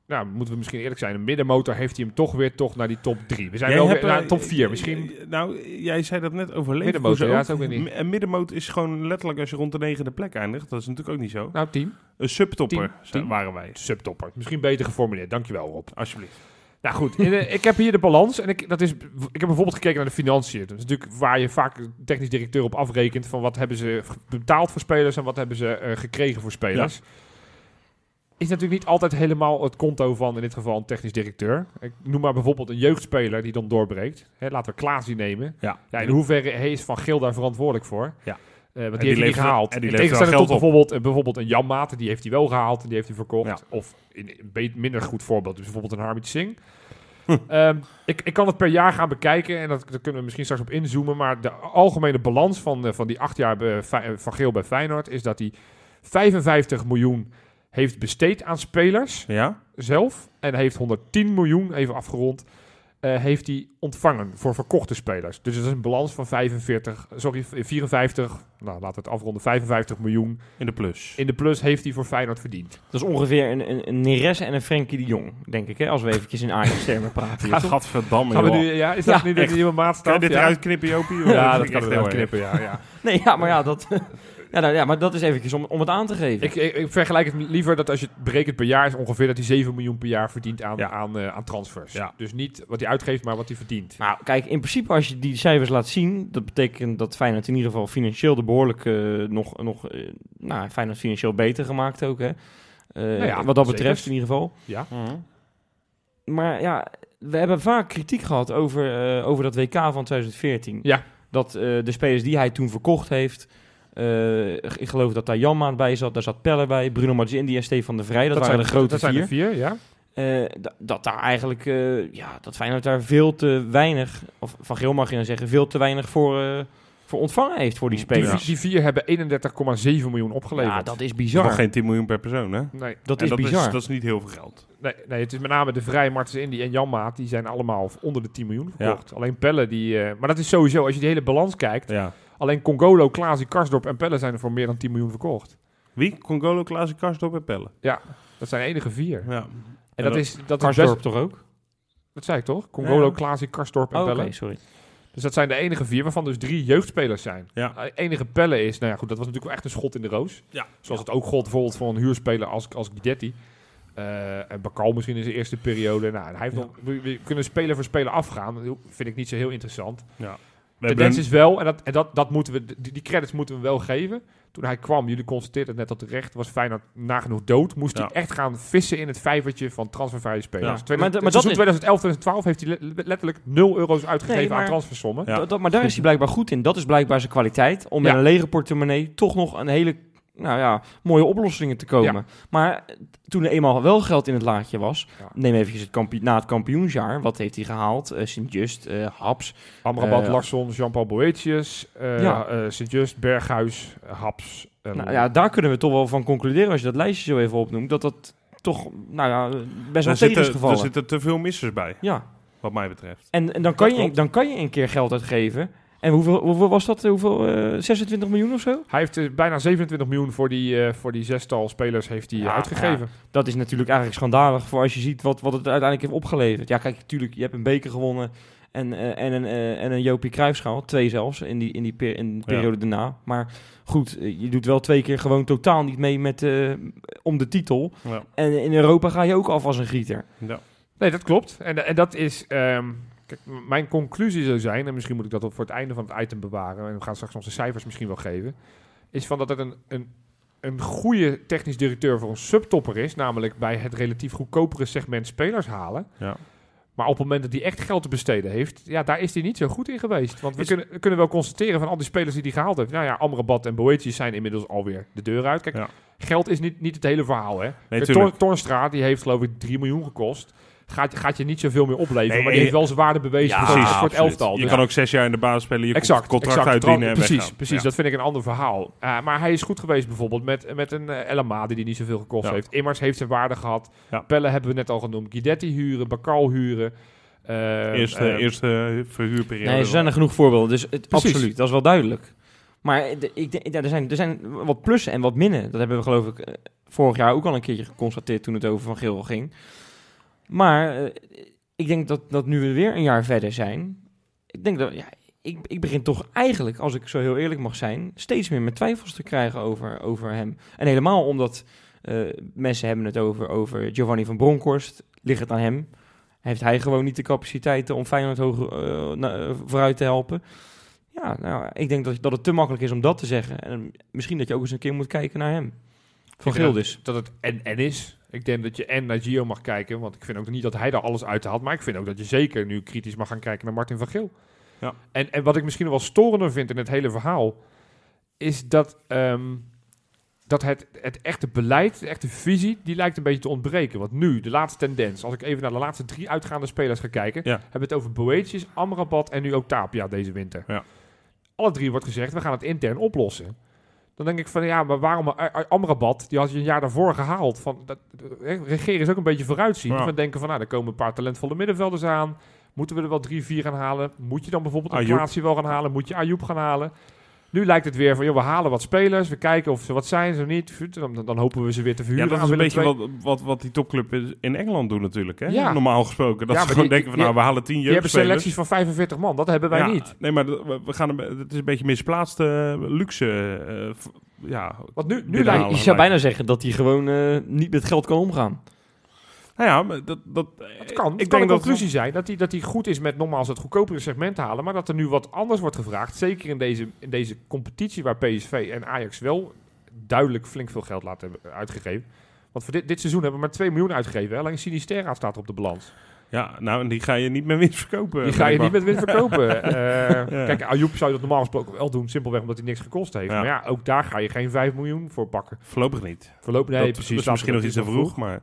Speaker 3: Nou, moeten we misschien eerlijk zijn. Een middenmotor heeft hij hem toch weer toch naar die top 3. We zijn
Speaker 1: Jij
Speaker 3: wel weer naar
Speaker 1: eh,
Speaker 3: top 4. Misschien...
Speaker 1: eh, Nou, jij zei dat net over Leverkusen
Speaker 3: Middenmotor, ja,
Speaker 1: ook.
Speaker 3: is ook weer niet.
Speaker 1: Een middenmoot is gewoon letterlijk als je rond de negende plek eindigt. Dat is natuurlijk ook niet zo.
Speaker 3: Nou, team.
Speaker 1: Een subtopper waren wij.
Speaker 3: Subtopper. Misschien beter geformuleerd. Dankjewel, Rob.
Speaker 1: Alsjeblieft.
Speaker 3: Nou goed, ik heb hier de balans. En ik, dat is, ik heb bijvoorbeeld gekeken naar de financiën. Dat is natuurlijk waar je vaak technisch directeur op afrekent. Van wat hebben ze betaald voor spelers en wat hebben ze eh, gekregen voor spelers. Is natuurlijk niet altijd helemaal het konto van in dit geval een technisch directeur. Ik noem maar bijvoorbeeld een jeugdspeler die dan doorbreekt. Hè, laten we Klaasie nemen.
Speaker 1: Ja.
Speaker 3: Ja, in hoeverre hij is Van Geel daar verantwoordelijk voor?
Speaker 1: Ja.
Speaker 3: Eh, want die,
Speaker 1: die
Speaker 3: heeft hij gehaald.
Speaker 1: en die
Speaker 3: tot
Speaker 1: geld
Speaker 3: bijvoorbeeld, eh, bijvoorbeeld een Jan Maat, die heeft hij wel gehaald en die heeft hij verkocht.
Speaker 1: Ja.
Speaker 3: Of in een minder goed voorbeeld, dus bijvoorbeeld een Harmit Singh. (laughs) Ehm, ik, ik kan het per jaar gaan bekijken en dat, daar kunnen we misschien straks op inzoomen. Maar de algemene balans van, eh, van die acht jaar bij van Geel bij Feyenoord is dat hij 55 miljoen heeft besteed aan spelers
Speaker 1: Ja?
Speaker 3: zelf. En heeft 110 miljoen, even afgerond, eh, heeft hij ontvangen voor verkochte spelers. Dus het is een balans van 45, sorry, 54, nou laten we het afronden, 55 miljoen
Speaker 1: In de plus.
Speaker 3: in de plus heeft hij voor Feyenoord verdiend.
Speaker 2: Dat is ongeveer een, een, een Neres en een Frenkie de Jong, denk ik, hè? Als we eventjes in Ajax-termen praten. hier, toch?
Speaker 1: Gadverdamme,
Speaker 3: Gaan we
Speaker 1: joh.
Speaker 3: nu, ja, is dat
Speaker 2: Ja,
Speaker 3: nu de nieuwe
Speaker 1: Kan je
Speaker 3: maatstaf?
Speaker 1: dit
Speaker 3: ja?
Speaker 1: eruit knippen, Jopie?
Speaker 3: Ja, dat kan
Speaker 1: echt
Speaker 3: eruit knippen, ja. ja.
Speaker 2: Nee, ja, maar ja, dat, ja, nou, ja, maar dat is eventjes om, om het aan te geven.
Speaker 3: Ik, ik, ik vergelijk het liever dat als je het berekent per jaar is ongeveer dat hij 7 miljoen per jaar verdient aan,
Speaker 1: Ja.
Speaker 3: aan, eh, aan transfers.
Speaker 1: Ja.
Speaker 3: Dus niet wat hij uitgeeft, maar wat hij verdient.
Speaker 2: Nou, kijk, in principe als je die cijfers laat zien, dat betekent dat Feyenoord in ieder geval financieel er behoorlijk eh, nog, nog eh, nou, Feyenoord financieel beter gemaakt ook, hè. Eh,
Speaker 3: ja,
Speaker 2: wat dat
Speaker 3: zeker.
Speaker 2: betreft in ieder geval.
Speaker 3: Ja.
Speaker 1: Mhm.
Speaker 2: Maar ja, we hebben vaak kritiek gehad over, over dat WK van 2014.
Speaker 3: Ja.
Speaker 2: Dat de spelers die hij toen verkocht heeft, eh, ik geloof dat daar Janmaat bij zat, daar zat Pelle bij, Bruno Mazzindi en Stefan de Vrij, dat, waren
Speaker 3: zijn,
Speaker 2: de grote
Speaker 3: dat zijn
Speaker 2: vier.
Speaker 3: er vier, ja.
Speaker 2: eh, da- dat daar eigenlijk, eh, ja, dat Feyenoord daar veel te weinig, of Van Geel mag je dan zeggen, veel te weinig voor, eh, voor ontvangen heeft voor die
Speaker 3: Die,
Speaker 2: spelers.
Speaker 3: vi- die vier hebben 31,7 miljoen opgeleverd.
Speaker 2: ja, dat is
Speaker 1: Dat
Speaker 2: bizar.
Speaker 1: nog geen 10 miljoen per persoon, hè?
Speaker 3: Nee,
Speaker 2: Dat
Speaker 1: En
Speaker 2: is
Speaker 1: dat
Speaker 2: bizar.
Speaker 1: Is, dat is niet heel veel geld.
Speaker 3: nee, nee, het is met name de Vrij, Martens Indy en Jan Maat. Die zijn allemaal onder de 10 miljoen verkocht. Alleen Pelle, die... eh, maar dat is sowieso, als je die hele balans kijkt.
Speaker 1: Ja.
Speaker 3: Alleen Congolo, Klaasie, Karsdorp en Pelle zijn er voor meer dan 10 miljoen verkocht.
Speaker 1: Wie? Congolo, Klaasie, Karsdorp en Pelle.
Speaker 3: Dat zijn de enige vier.
Speaker 1: Ja.
Speaker 3: En dat,
Speaker 1: dat-
Speaker 3: is, dat is
Speaker 2: Karsdorp
Speaker 3: best...
Speaker 2: toch ook?
Speaker 3: Dat zei ik toch? Congolo,
Speaker 1: Ja.
Speaker 3: Klaasie, Karsdorp en
Speaker 2: Oh, Oké,
Speaker 3: Pelle.
Speaker 2: sorry.
Speaker 3: Dus dat zijn de enige vier, waarvan dus drie jeugdspelers zijn.
Speaker 1: Ja.
Speaker 3: De enige Pelle is, nou ja goed, dat was natuurlijk wel echt een schot in de roos.
Speaker 1: Ja.
Speaker 3: Zoals het ook gold bijvoorbeeld voor een huurspeler als, als Guidetti. Eh, en Bakal misschien in zijn eerste periode. Nou, hij heeft
Speaker 1: Ja.
Speaker 3: nog, we, we kunnen speler voor speler afgaan. Dat vind ik niet zo heel interessant.
Speaker 1: ja.
Speaker 3: Tendens
Speaker 1: hebben
Speaker 3: is wel, en, dat, en dat, dat moeten we, die, die credits moeten we wel geven. Toen hij kwam, jullie constateerden het net al terecht, was Feyenoord nagenoeg dood. Moest
Speaker 1: Ja.
Speaker 3: hij echt gaan vissen in het vijvertje van transfervrije spelers.
Speaker 1: Ja.
Speaker 3: 2000
Speaker 2: Maar maar dat
Speaker 3: seizoen
Speaker 2: is-
Speaker 3: 2011-2012 heeft hij le- letterlijk 0 euro's uitgegeven
Speaker 2: Nee, maar-
Speaker 3: aan transfersommen.
Speaker 1: Ja.
Speaker 2: Dat, dat- maar daar is hij blijkbaar goed in. Dat is blijkbaar zijn kwaliteit. Om
Speaker 3: Ja.
Speaker 2: met een lege portemonnee toch nog een hele nou ja, mooie oplossingen te komen. Maar toen er eenmaal wel geld in het laadje was,
Speaker 3: Ja.
Speaker 2: neem even het kampioen, na het kampioensjaar, wat heeft hij gehaald? Eh, Sint-Just, eh, Haps.
Speaker 3: Amrabat,
Speaker 2: Eh,
Speaker 3: Larsson, Jean-Paul Boetius,
Speaker 2: Ja.
Speaker 3: Sint-Just, Berghuis, Haps.
Speaker 2: Nou ja, daar kunnen we toch wel van concluderen, als je dat lijstje zo even opnoemt, dat dat toch nou ja, best wel tegen is
Speaker 1: zitten, er
Speaker 2: gevallen.
Speaker 1: zitten te veel missers bij,
Speaker 2: Ja,
Speaker 1: wat mij betreft.
Speaker 2: en, en dan, kan je, dan kan je een keer geld uitgeven. En hoeveel, hoeveel was dat? Hoeveel, eh, 26 miljoen of zo?
Speaker 3: Hij heeft eh, bijna 27 miljoen voor die, eh, voor die zestal spelers heeft hij, eh,
Speaker 2: Ja,
Speaker 3: uitgegeven.
Speaker 2: Dat is natuurlijk eigenlijk schandalig voor als je ziet wat, wat het uiteindelijk heeft opgeleverd. Ja, kijk, natuurlijk, je hebt een beker gewonnen en, eh, en, een, eh, en een Jopie Cruijffschaal. Twee zelfs, in, die, in, die per- in de
Speaker 1: Ja.
Speaker 2: periode daarna. Maar goed, eh, je doet wel twee keer gewoon totaal niet mee met, eh, om de titel.
Speaker 1: Ja.
Speaker 2: En in Europa ga je ook af als een gieter.
Speaker 1: Ja.
Speaker 3: Nee, dat klopt. En, en dat is... ehm, kijk, mijn conclusie zou zijn, en misschien moet ik dat voor het einde van het item bewaren, en we gaan straks onze cijfers misschien wel geven, is van dat het een, een, een goede technisch directeur voor een subtopper is, namelijk bij het relatief goedkopere segment spelers halen.
Speaker 1: Ja.
Speaker 3: Maar op het moment dat hij echt geld te besteden heeft, ja, daar is hij niet zo goed in geweest. Want we,
Speaker 1: Is-
Speaker 3: kunnen, kunnen wel constateren van al die spelers die hij gehaald heeft. Nou ja, Amrabat en Boetius zijn inmiddels alweer de deur uit. Kijk,
Speaker 1: Ja.
Speaker 3: geld is niet, niet het hele verhaal, hè.
Speaker 1: Nee.
Speaker 3: Tor- die heeft geloof ik 3 miljoen gekost. Gaat, gaat je niet zoveel meer opleveren,
Speaker 1: Nee,
Speaker 3: maar die heeft
Speaker 1: eh,
Speaker 3: wel zijn waarde bewezen
Speaker 2: ja,
Speaker 3: voor,
Speaker 1: Precies,
Speaker 3: voor het elftal.
Speaker 1: Je
Speaker 3: Dus-
Speaker 1: kan ook zes jaar in de basis spelen, je
Speaker 3: exact,
Speaker 1: contract
Speaker 3: exact.
Speaker 1: uitdienen en
Speaker 3: Precies,
Speaker 1: weggaan.
Speaker 3: precies
Speaker 1: Ja.
Speaker 3: dat vind ik een ander verhaal. Uh, maar hij is goed geweest bijvoorbeeld met, met een uh, El Amadi die niet zoveel gekost
Speaker 1: Ja.
Speaker 3: heeft. Immers heeft zijn waarde gehad.
Speaker 1: Ja.
Speaker 3: Pelle hebben we net al genoemd. Guidetti huren, Bakal huren. Uh,
Speaker 1: Eerste,
Speaker 3: uh,
Speaker 1: eerste verhuurperiode.
Speaker 2: Nee, er zijn er genoeg voorbeelden, dus het, absoluut, dat is wel duidelijk. Maar ik, denk- ja, er, zijn, er zijn wat plussen en wat minnen. Dat hebben we geloof ik eh, vorig jaar ook al een keertje geconstateerd toen het over Van Geel ging. Maar eh, ik denk dat, dat nu we weer een jaar verder zijn, ik denk dat, ja, ik, ik begin toch eigenlijk, als ik zo heel eerlijk mag zijn, steeds meer met twijfels te krijgen over, over hem. En helemaal omdat eh, mensen hebben het over, over Giovanni van Bronckhorst, ligt het aan hem? Heeft hij gewoon niet de capaciteiten om Feyenoord hoog, eh, na- vooruit te helpen? Ja, nou, ik denk dat, dat het te makkelijk is om dat te zeggen. En misschien dat je ook eens een keer moet kijken naar hem. Van Gildis.
Speaker 3: Dat het en-en is. Ik denk dat je en naar Gio mag kijken. Want ik vind ook niet dat hij daar alles uithaalt. Maar ik vind ook dat je zeker nu kritisch mag gaan kijken naar Martin van Geel.
Speaker 1: Ja.
Speaker 3: En, en wat ik misschien wel storender vind in het hele verhaal... is dat, ehm, dat het, het echte beleid, de echte visie... die lijkt een beetje te ontbreken. Want nu, de laatste tendens... als ik even naar de laatste drie uitgaande spelers ga kijken...
Speaker 1: Ja.
Speaker 3: hebben we het over Boetius, Amrabat en nu ook Tapia deze winter.
Speaker 1: Ja.
Speaker 3: Alle drie wordt gezegd, we gaan het intern oplossen. Dan denk ik van, ja, maar waarom A- A- Amrabat, die had je een jaar daarvoor gehaald. Van, dat, eh, regeren is ook een beetje vooruitzien.
Speaker 1: Ja.
Speaker 3: Van denken van, nou, er komen een paar talentvolle middenvelders aan. Moeten we er wel drie, vier gaan halen? Moet je dan bijvoorbeeld een
Speaker 1: Ayoub.
Speaker 3: Wel gaan halen? Moet je Ayoub gaan halen? Nu lijkt het weer van, joh, we halen wat spelers. We kijken of ze wat zijn, zo niet. Dan, dan hopen we ze weer te
Speaker 1: Ja,
Speaker 3: verhuren.
Speaker 1: dat is een beetje wat, wat, wat die topclub in Engeland doen natuurlijk. Hè?
Speaker 3: Ja.
Speaker 1: Normaal gesproken. Dat
Speaker 3: Ja,
Speaker 1: ze gewoon
Speaker 3: die-
Speaker 1: denken van
Speaker 3: die-
Speaker 1: nou, we halen tien
Speaker 3: Die hebben
Speaker 1: jeugdspelers.
Speaker 3: selecties van 45 man. Dat hebben wij
Speaker 1: Ja,
Speaker 3: niet.
Speaker 1: Nee, maar we, gaan een, het is een beetje misplaatste luxe. eh, v- ja,
Speaker 3: Want nu, nu lijkt...
Speaker 2: Je
Speaker 1: lijkt-
Speaker 2: zou bijna zeggen dat hij gewoon eh, niet met geld kan omgaan.
Speaker 1: Nou ja, dat, dat,
Speaker 3: kan,
Speaker 1: ik
Speaker 3: kan
Speaker 1: denk
Speaker 3: een
Speaker 1: dat
Speaker 3: conclusie zijn dat hij, dat hij goed is met nogmaals het goedkopere segment halen, maar dat er nu wat anders wordt gevraagd. Zeker in deze, in deze competitie waar PSV en Ajax wel duidelijk flink veel geld laten hebben uitgegeven. Want voor dit, dit seizoen hebben we maar 2 miljoen uitgegeven. hè. Alleen Sinisterra staat op de balans.
Speaker 1: ja, nou, en die ga je niet meer winst verkopen.
Speaker 3: Die ga je niet met winst verkopen. (laughs) Eh, Kijk, Ayoub zou je dat normaal gesproken wel doen, simpelweg omdat hij niks gekost heeft.
Speaker 1: Ja.
Speaker 3: Maar ja, ook daar ga je geen 5 miljoen voor pakken.
Speaker 1: Voorlopig niet.
Speaker 3: Voorlopig nee,
Speaker 1: dat
Speaker 3: precies.
Speaker 1: is misschien nog iets te vroeg, maar...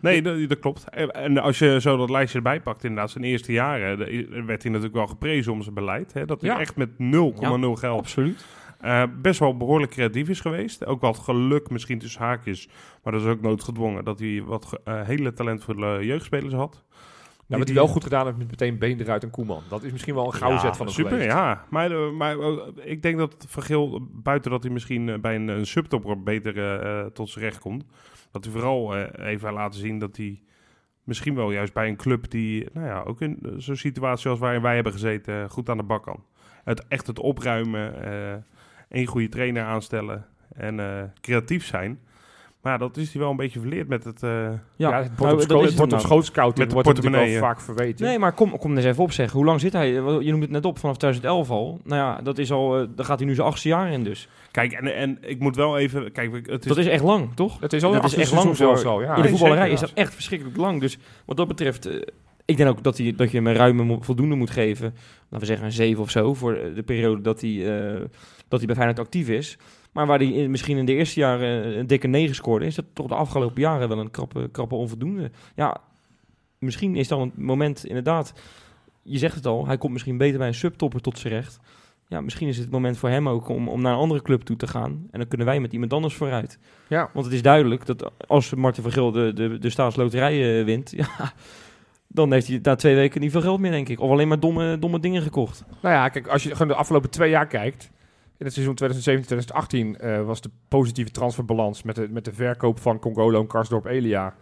Speaker 1: Nee, dat, dat klopt. En- als je zo dat lijstje erbij pakt, inderdaad, zijn eerste jaren, de- werd hij natuurlijk wel geprezen om zijn beleid. Hè, dat hij
Speaker 3: Ja.
Speaker 1: echt met 0,0 geld
Speaker 2: Absoluut.
Speaker 1: eh, best wel behoorlijk creatief is geweest. Ook wat geluk misschien tussen haakjes, maar dat is ook noodgedwongen. Dat hij wat eh, hele talentvolle jeugdspelers had.
Speaker 3: Nou, wat hij wel goed gedaan heeft met meteen Been eruit en Koeman. Dat is misschien wel een gouden
Speaker 1: Ja,
Speaker 3: zet van hem
Speaker 1: super,
Speaker 3: geweest.
Speaker 1: ja. Maar, eh, maar eh, ik denk dat Van Geel, buiten dat hij misschien eh, bij een, een subtopper beter eh, eh, tot zijn recht komt, dat hij vooral eh, even laten zien dat hij misschien wel juist bij een club die, nou ja, ook in zo'n situatie als waarin wij hebben gezeten, eh, goed aan de bak kan. Het, echt het opruimen, eh één goede trainer aanstellen en creatief zijn. Maar ja, dat is hij wel een beetje verleerd met het... eh,
Speaker 2: Ja,
Speaker 3: Ja, het
Speaker 2: nou,
Speaker 3: wordt op, scho- het op
Speaker 1: Met de
Speaker 3: wordt het natuurlijk wel
Speaker 1: portemonnee,
Speaker 3: vaak verweten.
Speaker 2: Nee, maar kom, kom eens even opzeggen. Hoe lang zit hij? Je noemt het net op, vanaf 2011 al. Nou ja, dat is al, eh, daar gaat hij nu zijn achtste jaar in dus.
Speaker 1: Kijk, en, en ik moet wel even... Kijk, het is,
Speaker 2: Dat is echt lang, toch?
Speaker 3: Het is al
Speaker 2: Dat
Speaker 3: een
Speaker 2: is echt lang voor-
Speaker 3: al. Ja,
Speaker 2: in de voetballerij is dat echt verschrikkelijk lang. Dus wat dat betreft, eh, ik denk ook dat, hij, dat je hem een ruime voldoende moet geven. Laten we zeggen een 7 of zo, voor de periode dat hij, eh, dat hij bij Feyenoord actief is. Maar waar hij misschien in de eerste jaren een dikke 9 scoorde, is dat toch de afgelopen jaren wel een krappe, krappe onvoldoende. Ja, misschien is dan het moment inderdaad, je zegt het al, hij komt misschien beter bij een subtopper tot zijn recht. Ja, misschien is het het moment voor hem ook om, om naar een andere club toe te gaan. En dan kunnen wij met iemand anders vooruit.
Speaker 3: Ja.
Speaker 2: Want het is duidelijk dat als Martin van Geel de, de, de staatsloterij eh, wint, (laughs) ja, dan heeft hij na twee weken niet veel geld meer, denk ik. Of alleen maar domme, domme dingen gekocht.
Speaker 3: Nou ja, kijk, als je gewoon de afgelopen twee jaar kijkt. In het seizoen 2017-2018 eh, was de positieve transferbalans met de, met de verkoop van Congolo en Karsdorp Elia.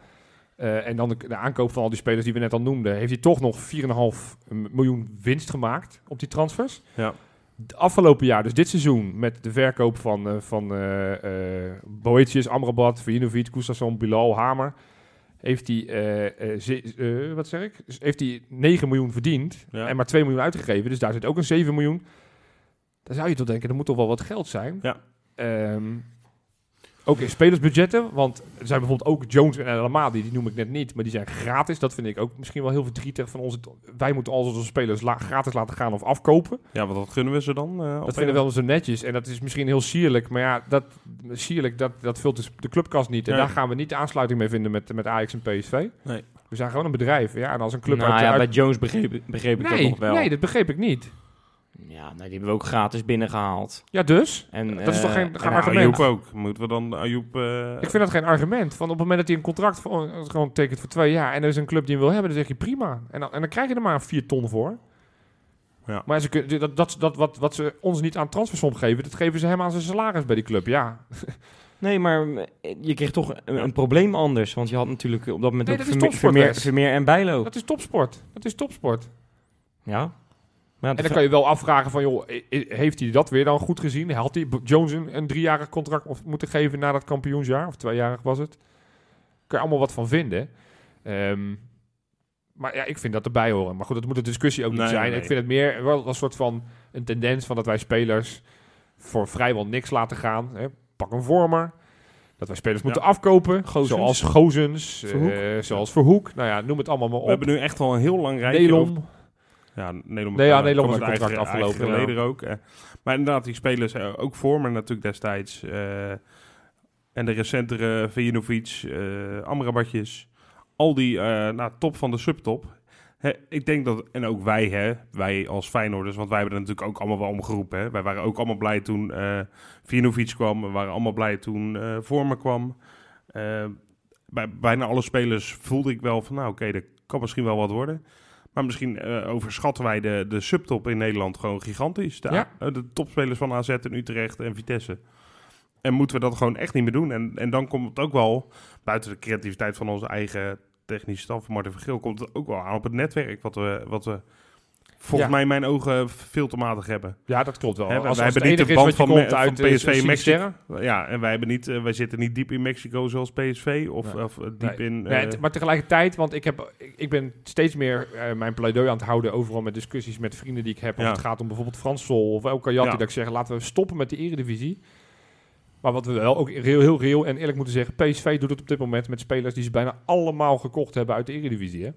Speaker 3: eh, en dan de, de aankoop van al die spelers die we net al noemden. Heeft hij toch nog 4,5 miljoen winst gemaakt op die transfers.
Speaker 1: Ja.
Speaker 3: Het afgelopen jaar, dus dit seizoen, met de verkoop van, eh van eh eh, Boetius, Amrabat, Vujinovic, Gustafsson, Bilal, Hamer. Heeft hij, eh, eh, ze- eh, wat zeg ik? Heeft hij 9 miljoen verdiend
Speaker 1: Ja.
Speaker 3: en maar 2 miljoen uitgegeven. Dus daar zit ook een 7 miljoen. Dan zou je toch denken, er moet toch wel wat geld zijn.
Speaker 1: Ja.
Speaker 3: Ehm, ook in spelersbudgetten, want er zijn bijvoorbeeld ook Jones en El Amadi, die noem ik net niet, maar die zijn gratis. Dat vind ik ook misschien wel heel verdrietig van onze. Wij moeten al onze spelers la- gratis laten gaan of afkopen.
Speaker 1: Ja, wat wat gunnen we ze dan? eh,
Speaker 3: Dat vinden we wel zo netjes en dat is misschien heel sierlijk, maar ja, dat sierlijk dat, dat vult dus de clubkast niet. En
Speaker 1: Nee.
Speaker 3: daar gaan we niet de aansluiting mee vinden met, met Ajax en PSV.
Speaker 1: Nee.
Speaker 3: We zijn gewoon een bedrijf. Ja, en als een club
Speaker 2: nou
Speaker 3: uit,
Speaker 2: ja,
Speaker 3: uit-
Speaker 2: bij Jones begreep, begreep ik dat
Speaker 3: nee,
Speaker 2: nog wel.
Speaker 3: nee, dat begreep ik niet.
Speaker 2: Ja, nee, die hebben we ook gratis binnengehaald.
Speaker 3: Ja, dus.
Speaker 2: En,
Speaker 3: Dat is toch
Speaker 2: eh,
Speaker 3: geen- geen
Speaker 1: En
Speaker 3: argument.
Speaker 1: Ayoub ook. Moeten we dan Ayoub... eh,
Speaker 3: Ik vind dat geen argument. Want op het moment dat hij een contract voor, gewoon tekent voor twee jaar en er is een club die hem wil hebben, dan zeg je prima. En dan, en dan krijg je er maar vier ton voor.
Speaker 1: Ja.
Speaker 3: Maar ze, dat, dat, dat, wat, wat ze ons niet aan transfersom geven, dat geven ze hem aan zijn salaris bij die club. Ja, (laughs)
Speaker 2: Nee, maar eh, je kreeg toch een, een probleem anders. Want je had natuurlijk op dat moment
Speaker 3: Nee,
Speaker 2: ook
Speaker 3: dat.
Speaker 2: Vermeer en Bijlo.
Speaker 3: dat is topsport. Dat is topsport.
Speaker 2: Ja. Maar
Speaker 3: En dan kan je wel afvragen van, joh, heeft hij dat weer dan goed gezien? Had hij Jones een, driejarig contract of moeten geven na dat kampioensjaar? Of tweejarig was het? Kan je allemaal wat van vinden. Ehm, maar ja, ik vind dat erbij horen. Maar goed, dat moet een discussie ook niet
Speaker 1: Nee,
Speaker 3: zijn.
Speaker 1: nee.
Speaker 3: Ik vind het meer wel een soort van een tendens van dat wij spelers voor vrijwel niks laten gaan. Hè? Pak een vormer. Dat wij spelers moeten afkopen.
Speaker 2: Gozens.
Speaker 3: Zoals Gozens,
Speaker 2: Verhoek.
Speaker 3: eh, zoals Verhoek. Nou ja, noem het allemaal maar
Speaker 1: we
Speaker 3: op.
Speaker 1: hebben nu echt al een heel lang rijtje
Speaker 3: Nelom.
Speaker 1: Ja, Nederland
Speaker 3: Nee, ja, Nederland contract
Speaker 1: eigen-
Speaker 3: afgelopen,
Speaker 1: eigen
Speaker 3: ja.
Speaker 1: ook. eh. Maar inderdaad, die spelers, eh, ook Vormer natuurlijk destijds. eh, en de recentere Vijanovic, eh Amrabatjes. Al die nou, top van de subtop. Ik denk dat, en ook wij, hè, wij als Feyenoorders, want wij hebben er natuurlijk ook allemaal wel om geroepen. Hè. Wij waren ook allemaal blij toen eh Vijanovic kwam. We waren allemaal blij toen eh Vormer kwam. Bij bijna alle spelers voelde ik wel van, nou oké, dat kan misschien wel wat worden. Maar misschien eh, overschatten wij de, de subtop in Nederland gewoon gigantisch. De,
Speaker 3: Ja.
Speaker 1: eh, de topspelers van AZ en Utrecht en Vitesse. En moeten we dat gewoon echt niet meer doen. En, en dan komt het ook wel, buiten de creativiteit van onze eigen technische staf van Martin Vergeel, komt het ook wel aan op het netwerk. Wat we, wat we volgens mij in mijn ogen veel te matig hebben.
Speaker 3: Ja, dat klopt wel.
Speaker 1: Hè,
Speaker 3: als,
Speaker 1: wij
Speaker 3: als
Speaker 1: hebben niet de band van me-
Speaker 3: uit
Speaker 1: van
Speaker 3: eh,
Speaker 1: PSV Mexico. Ja, en wij, hebben niet, eh, wij zitten niet diep in Mexico zoals PSV. Of,
Speaker 3: Nee.
Speaker 1: of eh, diep
Speaker 3: Nee.
Speaker 1: in...
Speaker 3: Nee, maar tegelijkertijd, want ik, heb, ik, ik ben steeds meer mijn pleidooi aan het houden overal met discussies met vrienden die ik heb. Als
Speaker 1: Ja.
Speaker 3: het gaat om bijvoorbeeld Frans Sol of elke Jatti,
Speaker 1: Ja.
Speaker 3: dat ik zeg, laten we stoppen met de eredivisie. Maar wat we wel ook heel, heel reëel en eerlijk moeten zeggen, PSV doet het op dit moment met spelers die ze bijna allemaal gekocht hebben uit de eredivisie. Hè?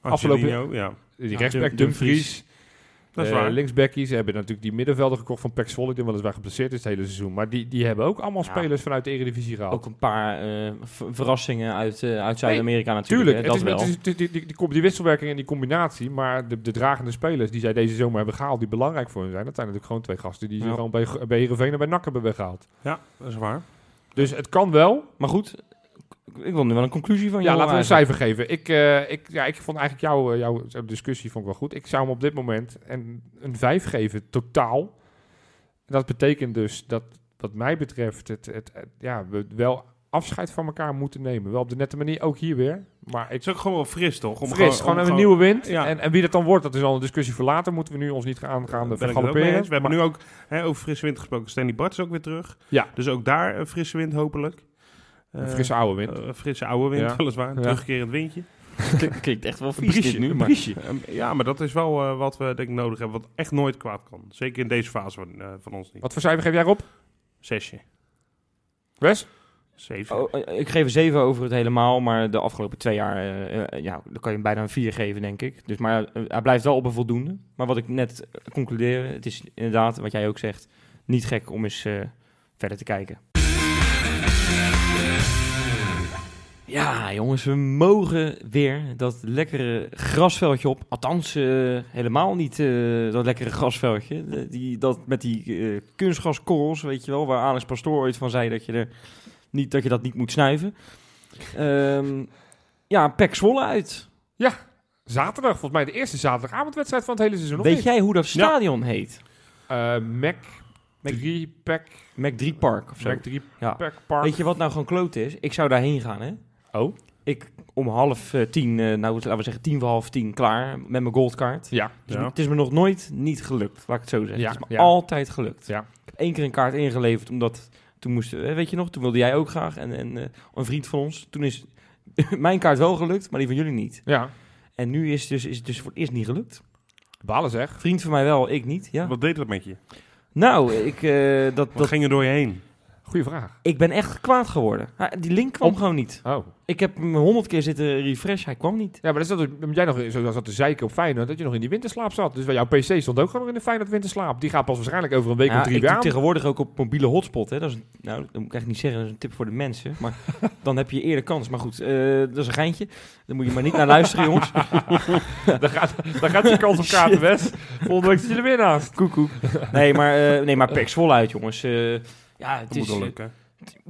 Speaker 3: afgelopen-
Speaker 1: ja.
Speaker 3: Die
Speaker 2: Ja,
Speaker 3: rechtsback
Speaker 2: Dum-
Speaker 3: Dumfries.
Speaker 1: Dat is
Speaker 3: Eh,
Speaker 1: waar.
Speaker 3: linksbackies ze hebben natuurlijk die middenvelder gekocht van Pek Zwolle, die weliswaar geblesseerd is het hele seizoen. Maar die, die hebben ook allemaal
Speaker 2: Ja.
Speaker 3: spelers vanuit de Eredivisie gehaald.
Speaker 2: Ook een paar eh, v- verrassingen uit, eh, uit Zuid-Amerika natuurlijk.
Speaker 3: Tuurlijk,
Speaker 2: hè,
Speaker 3: het is,
Speaker 2: dat wel.
Speaker 3: het is- die, die, die, die wisselwerking en die combinatie, maar de, de dragende spelers die zij deze zomer hebben gehaald, die belangrijk voor hen zijn, dat zijn natuurlijk gewoon twee gasten die ze
Speaker 2: Ja.
Speaker 3: gewoon bij, bij Heerenveen en bij NAC hebben weggehaald.
Speaker 1: Ja, dat is waar.
Speaker 3: Dus het kan wel.
Speaker 2: Maar goed, ik wil nu wel een conclusie van
Speaker 3: Ja,
Speaker 2: jou
Speaker 3: laten we een
Speaker 2: eigenlijk.
Speaker 3: cijfer geven. Ik, eh, ik, ja, ik vond eigenlijk jouw, eh, jouw discussie vond ik wel goed. Ik zou hem op dit moment een, een 5 geven, totaal. Dat betekent dus dat, wat mij betreft, het, het, het- ja, we wel afscheid van elkaar moeten nemen. Wel op de nette manier, ook hier weer. Maar ik
Speaker 1: Het is ook gewoon wel fris, toch? Om
Speaker 3: fris, gewoon,
Speaker 1: om
Speaker 3: een nieuwe wind.
Speaker 1: Ja.
Speaker 3: En, en wie dat dan wordt, dat is al een discussie voor later. Moeten we nu ons niet gaan, gaan.
Speaker 1: We hebben nu ook hè, over frisse wind gesproken. Stanley Bart is ook weer terug.
Speaker 3: Ja.
Speaker 1: Dus ook daar een frisse wind, hopelijk.
Speaker 3: Een
Speaker 1: Eh,
Speaker 3: frisse oude wind.
Speaker 1: een frisse oude wind,
Speaker 3: Ja.
Speaker 1: weliswaar. Een
Speaker 3: Ja.
Speaker 1: terugkerend windje. (laughs)
Speaker 2: Klinkt- Klinkt echt wel vies
Speaker 3: briesje,
Speaker 2: dit nu. Maar.
Speaker 1: Ehm, ja, maar dat is wel eh, wat we denk ik nodig hebben. Wat echt nooit kwaad kan. Zeker in deze fase van, eh, van ons niet.
Speaker 3: Wat voor cijfer geef jij erop?
Speaker 1: Zesje.
Speaker 3: Wes?
Speaker 1: Zeven.
Speaker 2: Oh, ik geef een 7 over het helemaal, maar de afgelopen twee jaar, ja, dan kan je hem bijna een 4 geven, denk ik. Dus, maar hij blijft wel op een voldoende. Maar wat ik net concludeer, het is inderdaad, wat jij ook zegt, niet gek om eens eh, verder te kijken. Ja, jongens, we mogen weer dat lekkere grasveldje op. Althans, eh, helemaal niet eh, dat lekkere grasveldje. De- die, dat met die eh kunstgraskorrels, weet je wel, waar Alex Pastoor ooit van zei dat je, er niet, dat, je dat niet moet snuiven. Ehm ja, Pek Zwolle uit.
Speaker 3: Zaterdag, volgens mij de eerste zaterdagavondwedstrijd van het hele seizoen.
Speaker 2: Weet jij hoe dat stadion heet?
Speaker 3: Mac
Speaker 2: Mac-
Speaker 3: 3 Pack.
Speaker 2: Mac 3 Park of zo.
Speaker 3: Mac 3
Speaker 2: Ja.
Speaker 3: Pack Park.
Speaker 2: Weet je wat nou gewoon kloot is? Ik zou daarheen gaan, hè?
Speaker 3: Oh,
Speaker 2: Ik om half eh, tien, eh, nou laten we zeggen tien voor half tien, klaar met mijn goldkaart.
Speaker 3: ja.
Speaker 2: Het is,
Speaker 1: Ja.
Speaker 2: me- het is me nog nooit niet gelukt, laat ik het zo zeggen.
Speaker 3: Ja,
Speaker 2: het is me
Speaker 3: ja.
Speaker 2: altijd gelukt.
Speaker 3: Ja.
Speaker 2: Ik heb één keer een kaart ingeleverd, omdat toen moesten, eh, weet je nog, toen wilde jij ook graag en, en eh, een vriend van ons. Toen is (laughs) mijn kaart wel gelukt, maar die van jullie niet.
Speaker 3: Ja.
Speaker 2: En nu is het dus, is het dus voor het eerst niet gelukt.
Speaker 3: Balen zeg.
Speaker 2: Vriend van mij wel, ik niet. Ja.
Speaker 1: Wat deed dat met je?
Speaker 2: Nou, ik, eh, dat,
Speaker 1: Wat
Speaker 2: dat,
Speaker 1: ging er door je heen?
Speaker 3: Goeie vraag.
Speaker 2: ik ben echt kwaad geworden. Ah, die link kwam
Speaker 3: Op-
Speaker 2: gewoon niet.
Speaker 3: Oh.
Speaker 2: Ik heb hem honderd keer zitten refresh, hij kwam niet.
Speaker 3: Ja, maar dat is dat, jij nog zo zat te zeiken op Feyenoord, dat je nog in die winterslaap zat. Dus jouw PC stond ook gewoon nog in de Feyenoord winterslaap. Die gaat pas waarschijnlijk over een week of drie
Speaker 2: ik
Speaker 3: weer aan.
Speaker 2: tegenwoordig ook op mobiele hotspot. Hè. Dat is nou, dat moet ik eigenlijk niet zeggen, dat is een tip voor de mensen. Maar (laughs) dan heb je eerder kans. Maar goed, eh, dat is een geintje. Daar moet je maar niet naar luisteren, jongens. (laughs)
Speaker 3: Dan gaat, dan gaat je kans op kaarten West. Volgende week zit je er weer naast.
Speaker 2: Koekoek. Nee, maar, eh nee, maar (laughs) Pek uit, jongens. Eh, ja, het
Speaker 1: Dat moet
Speaker 2: is...
Speaker 1: wel
Speaker 2: eh,
Speaker 1: lukken.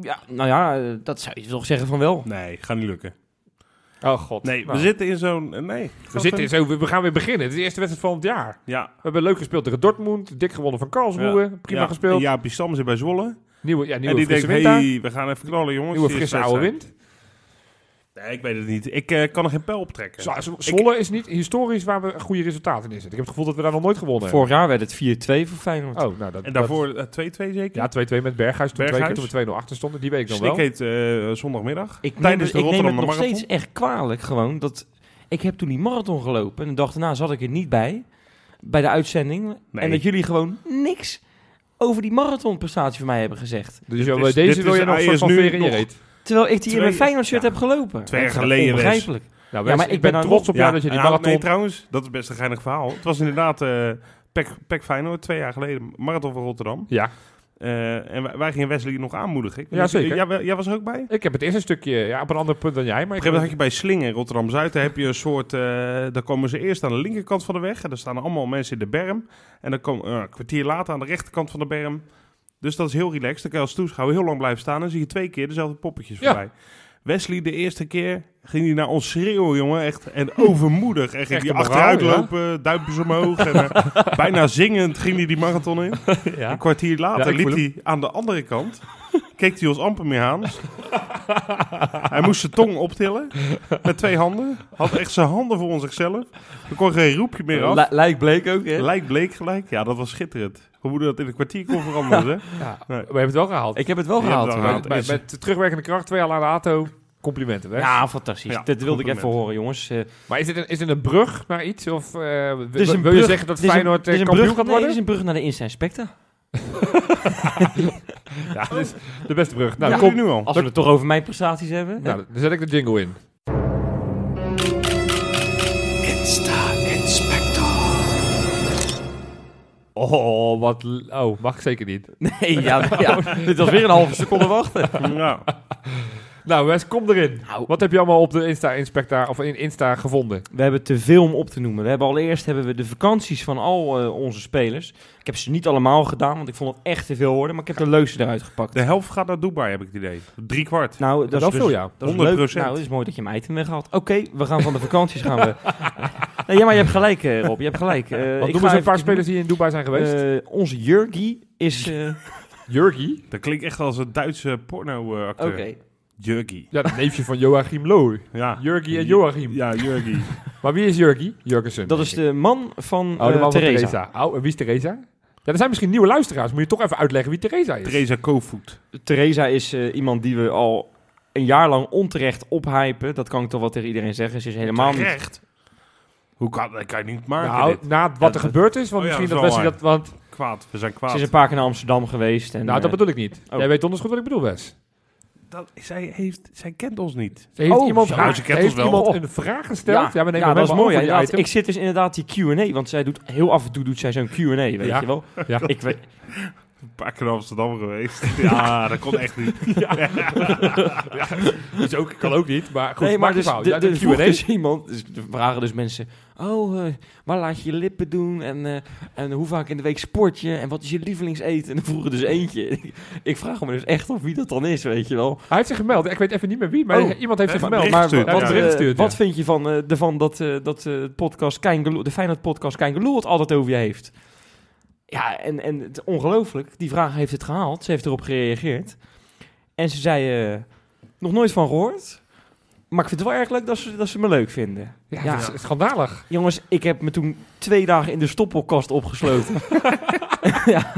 Speaker 2: ja, nou ja, eh, dat zou je toch zeggen van wel.
Speaker 1: Nee, gaat niet lukken.
Speaker 3: Oh god.
Speaker 1: Nee,
Speaker 3: Nou,
Speaker 1: we zitten in zo'n... eh, Nee.
Speaker 3: we, zitten zo, we gaan weer beginnen. Het is de eerste wedstrijd van het jaar.
Speaker 1: Ja.
Speaker 3: We hebben leuk gespeeld tegen Dortmund. Dik gewonnen van Karlsruhe. Prima
Speaker 1: ja.
Speaker 3: gespeeld.
Speaker 1: Ja, Stam zit bij Zwolle.
Speaker 3: Nieuwe, ja,
Speaker 1: en
Speaker 3: nieuwe
Speaker 1: die
Speaker 3: frisse
Speaker 1: denkt, hey, we gaan even knallen, jongens.
Speaker 3: Nieuwe
Speaker 1: Die
Speaker 3: frisse oude wind.
Speaker 1: Nee, ik weet het niet. Ik eh, kan er geen pijl op trekken.
Speaker 3: Zwolle is niet historisch waar we goede resultaten in zitten. Ik heb het gevoel dat we daar nog nooit gewonnen
Speaker 2: Vorig jaar werd het 4-2 voor Feyenoord.
Speaker 3: hebben. Oh, nou, dat,
Speaker 1: En daarvoor eh, 2-2 zeker?
Speaker 3: Dat, ja, 2-2 met Berghuis. Toen, twee keer,
Speaker 1: Berghuis.
Speaker 3: toen we 2-0 achter stonden. Die weet ik nog wel.
Speaker 1: Snik heet eh, zondagmiddag.
Speaker 2: Ik neem,
Speaker 1: Tijdens
Speaker 2: het,
Speaker 1: de
Speaker 2: ik neem het nog
Speaker 1: Marathon.
Speaker 2: steeds echt kwalijk gewoon. Dat, ik heb toen die marathon gelopen en de dag daarna zat ik er niet bij. Bij de uitzending.
Speaker 1: Nee.
Speaker 2: En dat jullie gewoon niks over die marathonprestatie van mij hebben gezegd.
Speaker 3: Dus
Speaker 1: Dit is-
Speaker 3: deze
Speaker 1: dit
Speaker 3: wil je nog van in je
Speaker 1: nog-
Speaker 3: reet.
Speaker 2: Terwijl ik die in mijn Feyenoord shirt
Speaker 1: ja.
Speaker 2: heb gelopen.
Speaker 1: Twee jaar geleden.
Speaker 2: Onbegrijpelijk.
Speaker 3: Nou,
Speaker 2: Ja, maar
Speaker 3: ik
Speaker 2: ik
Speaker 3: ben
Speaker 2: ben
Speaker 3: trots op jou dat je die marathon...
Speaker 1: Nee, trouwens, dat is best een geinig verhaal. Het was inderdaad eh Pek, Pek Feyenoord, twee jaar geleden, Marathon van Rotterdam.
Speaker 3: Ja,
Speaker 1: Eh, en wij, wij gingen Wesley nog aanmoedigen. Ik
Speaker 3: Ja, zeker.
Speaker 1: Jij, wa- jij was er ook bij? Op
Speaker 3: ik heb het eerst een stukje ja, op een ander punt dan jij. Maar
Speaker 1: een
Speaker 3: ik
Speaker 1: gegeven moment had je bij Slingen in Rotterdam-Zuid, daar heb je een soort, eh, daar komen ze eerst aan de linkerkant van de weg. En daar staan allemaal mensen in de berm. En dan komen een kwartier later aan de rechterkant van de berm. Dus dat is heel relaxed. Dan kan je als toeschouwer heel lang blijven staan en zie je twee keer dezelfde poppetjes
Speaker 3: Ja.
Speaker 1: voorbij. Wesley de eerste keer ging hij naar ons schreeuwen, jongen. Echt, en overmoedig. En ging hij achteruit
Speaker 3: ja.
Speaker 1: lopen, duimpjes omhoog. En, eh, bijna zingend ging hij die marathon in. (laughs)
Speaker 3: ja.
Speaker 1: Een kwartier later liep hij aan de andere kant. Keek hij ons amper meer aan. (laughs) hij moest zijn tong optillen. Met twee handen. Had echt zijn handen voor zichzelf. Er kon geen roepje meer af.
Speaker 2: Li- Lijk bleek ook, hè?
Speaker 1: Lijk bleek gelijk. Ja, dat was schitterend. Hoe moet dat in een kwartier kon veranderen, hè? (laughs)
Speaker 3: Ja,
Speaker 1: Nee.
Speaker 3: We hebben het wel gehaald.
Speaker 2: Ik heb het wel
Speaker 1: Je
Speaker 2: gehaald.
Speaker 1: het wel
Speaker 3: met,
Speaker 1: gehaald.
Speaker 3: met,
Speaker 1: is-
Speaker 3: met terugwerkende kracht, twee jaar later ATO. Complimenten, Wes.
Speaker 2: Ja, fantastisch.
Speaker 1: Ja,
Speaker 2: dat wilde ik even horen, jongens. Eh,
Speaker 3: Maar is dit, een, is dit een brug naar iets? Of eh, wil,
Speaker 2: is een
Speaker 3: wil je
Speaker 2: brug-
Speaker 3: zeggen dat
Speaker 2: is een-
Speaker 3: Feyenoord
Speaker 2: is
Speaker 3: eh,
Speaker 2: een
Speaker 3: kampioen
Speaker 2: brug,
Speaker 3: gaat
Speaker 2: nee,
Speaker 3: worden?
Speaker 2: is een brug naar de Insta. (laughs)
Speaker 3: Ja, dat is de beste brug. Nou,
Speaker 1: Ja,
Speaker 3: kom.
Speaker 1: nu al.
Speaker 2: Als we het toch over mijn prestaties hebben.
Speaker 3: Nou, dan zet ik de jingle in. Oh, wat... Oh, mag zeker niet.
Speaker 2: Nee, ja, ja, (laughs) dit was weer een halve seconde wachten.
Speaker 1: ja.
Speaker 3: Nou, Wes, kom erin.
Speaker 2: Nou,
Speaker 3: Wat heb je allemaal op de Insta-inspecta of in Insta gevonden?
Speaker 2: We hebben te veel om op te noemen. We hebben allereerst hebben we de vakanties van al eh, onze spelers. Ik heb ze niet allemaal gedaan, want ik vond het echt te veel worden. Maar ik heb de leukste eruit gepakt.
Speaker 1: De helft gaat naar Dubai, heb ik het idee. Drie kwart.
Speaker 2: Nou,
Speaker 3: Dat
Speaker 2: dat
Speaker 3: is
Speaker 2: is
Speaker 3: veel,
Speaker 2: dus,
Speaker 3: ja.
Speaker 2: dat is
Speaker 1: 100%.
Speaker 2: leuk. Nou, het is mooi dat je mijn item weghaalt. Oké, we gaan van de vakanties gaan we. (laughs) nee, ja, maar je hebt gelijk, eh, Rob. Je hebt gelijk. Eh,
Speaker 3: Wat
Speaker 2: ik
Speaker 3: ze een paar spelers die in Dubai zijn geweest?
Speaker 2: Eh, onze Jurgi is... eh, (laughs)
Speaker 3: Jurgi.
Speaker 1: Dat klinkt echt als een Duitse porno-acteur.
Speaker 2: Oké.
Speaker 1: Jurgi.
Speaker 3: Ja, dat neefje van Joachim Looi.
Speaker 1: Ja.
Speaker 3: Jurgi en Joachim.
Speaker 1: Ja, Jurgi. (laughs)
Speaker 3: Maar wie is Jurgi? Jurgensen.
Speaker 2: Dat is de man van
Speaker 3: Oh, de
Speaker 2: eh,
Speaker 3: van
Speaker 2: Theresa.
Speaker 3: Oh, en wie is Theresa? Ja, er zijn misschien nieuwe luisteraars. Moet je toch even uitleggen wie Theresa is?
Speaker 1: Theresa Kofoed.
Speaker 2: Theresa is eh, iemand die we al een jaar lang onterecht ophypen. Dat kan ik toch wel tegen iedereen zeggen. Ze is helemaal niet...
Speaker 1: Hoe kan dat? kan je niet maken,
Speaker 3: nou,
Speaker 1: dit.
Speaker 3: na wat
Speaker 2: Ja,
Speaker 3: er gebeurd is. Want
Speaker 1: Oh ja,
Speaker 3: misschien
Speaker 1: dat
Speaker 3: dat
Speaker 1: is
Speaker 3: Wesley
Speaker 1: wel
Speaker 3: dat... Want,
Speaker 1: Kwaad. We zijn kwaad.
Speaker 2: Ze is een paar keer naar Amsterdam geweest. En,
Speaker 3: nou, dat
Speaker 2: eh,
Speaker 3: bedoel ik niet.
Speaker 2: oh.
Speaker 3: Jij weet donders goed wat ik bedoel, Wes.
Speaker 1: Dat, zij, heeft, zij kent ons niet.
Speaker 3: Ze heeft
Speaker 2: Oh,
Speaker 3: iemand,
Speaker 2: ja,
Speaker 1: ze kent
Speaker 3: heeft
Speaker 1: ons wel.
Speaker 3: iemand
Speaker 2: Oh.
Speaker 3: een vraag gesteld. Ja, we nemen
Speaker 2: ja,
Speaker 3: hem
Speaker 2: dat is mooi. ja. Ik zit dus inderdaad die Q&A, want zij doet heel af en toe doet zij zo'n Q&A, weet
Speaker 3: Ja.
Speaker 2: je wel.
Speaker 3: Ja.
Speaker 2: Ik weet,
Speaker 1: Een paar keer naar Amsterdam geweest. (laughs) ja, dat kon echt niet. (laughs)
Speaker 3: Dus ook, kan ook niet, maar goed.
Speaker 2: nee, maar dus, de,
Speaker 3: Ja,
Speaker 2: de,
Speaker 3: Q&A.
Speaker 2: dus iemand, dus er vragen dus mensen, oh, eh, waar laat je je lippen doen en, eh, en hoe vaak in de week sport je en wat is je lievelingseten? En dan vroegen dus eentje. (laughs) ik vraag me dus echt af wie dat dan is, weet je wel.
Speaker 3: Hij heeft zich gemeld. Ik weet even niet meer wie, maar
Speaker 2: Oh.
Speaker 3: iemand heeft zich
Speaker 1: Eh,
Speaker 3: gemeld.
Speaker 2: Maar wat,
Speaker 3: ja. ja.
Speaker 2: wat vind je van, eh, ervan dat, eh, dat podcast Kein de Feyenoord podcast Kein Geloel het altijd over je heeft? Ja, en, en het ongelooflijk. Die vraag heeft het gehaald. Ze heeft erop gereageerd. En ze zei, eh, nog nooit van gehoord. Maar ik vind het wel erg leuk dat ze, dat ze me leuk vinden.
Speaker 3: Ja,
Speaker 2: Ja.
Speaker 3: dat is schandalig.
Speaker 2: Jongens, ik heb me toen twee dagen in de stoppelkast opgesloten. (laughs) ja,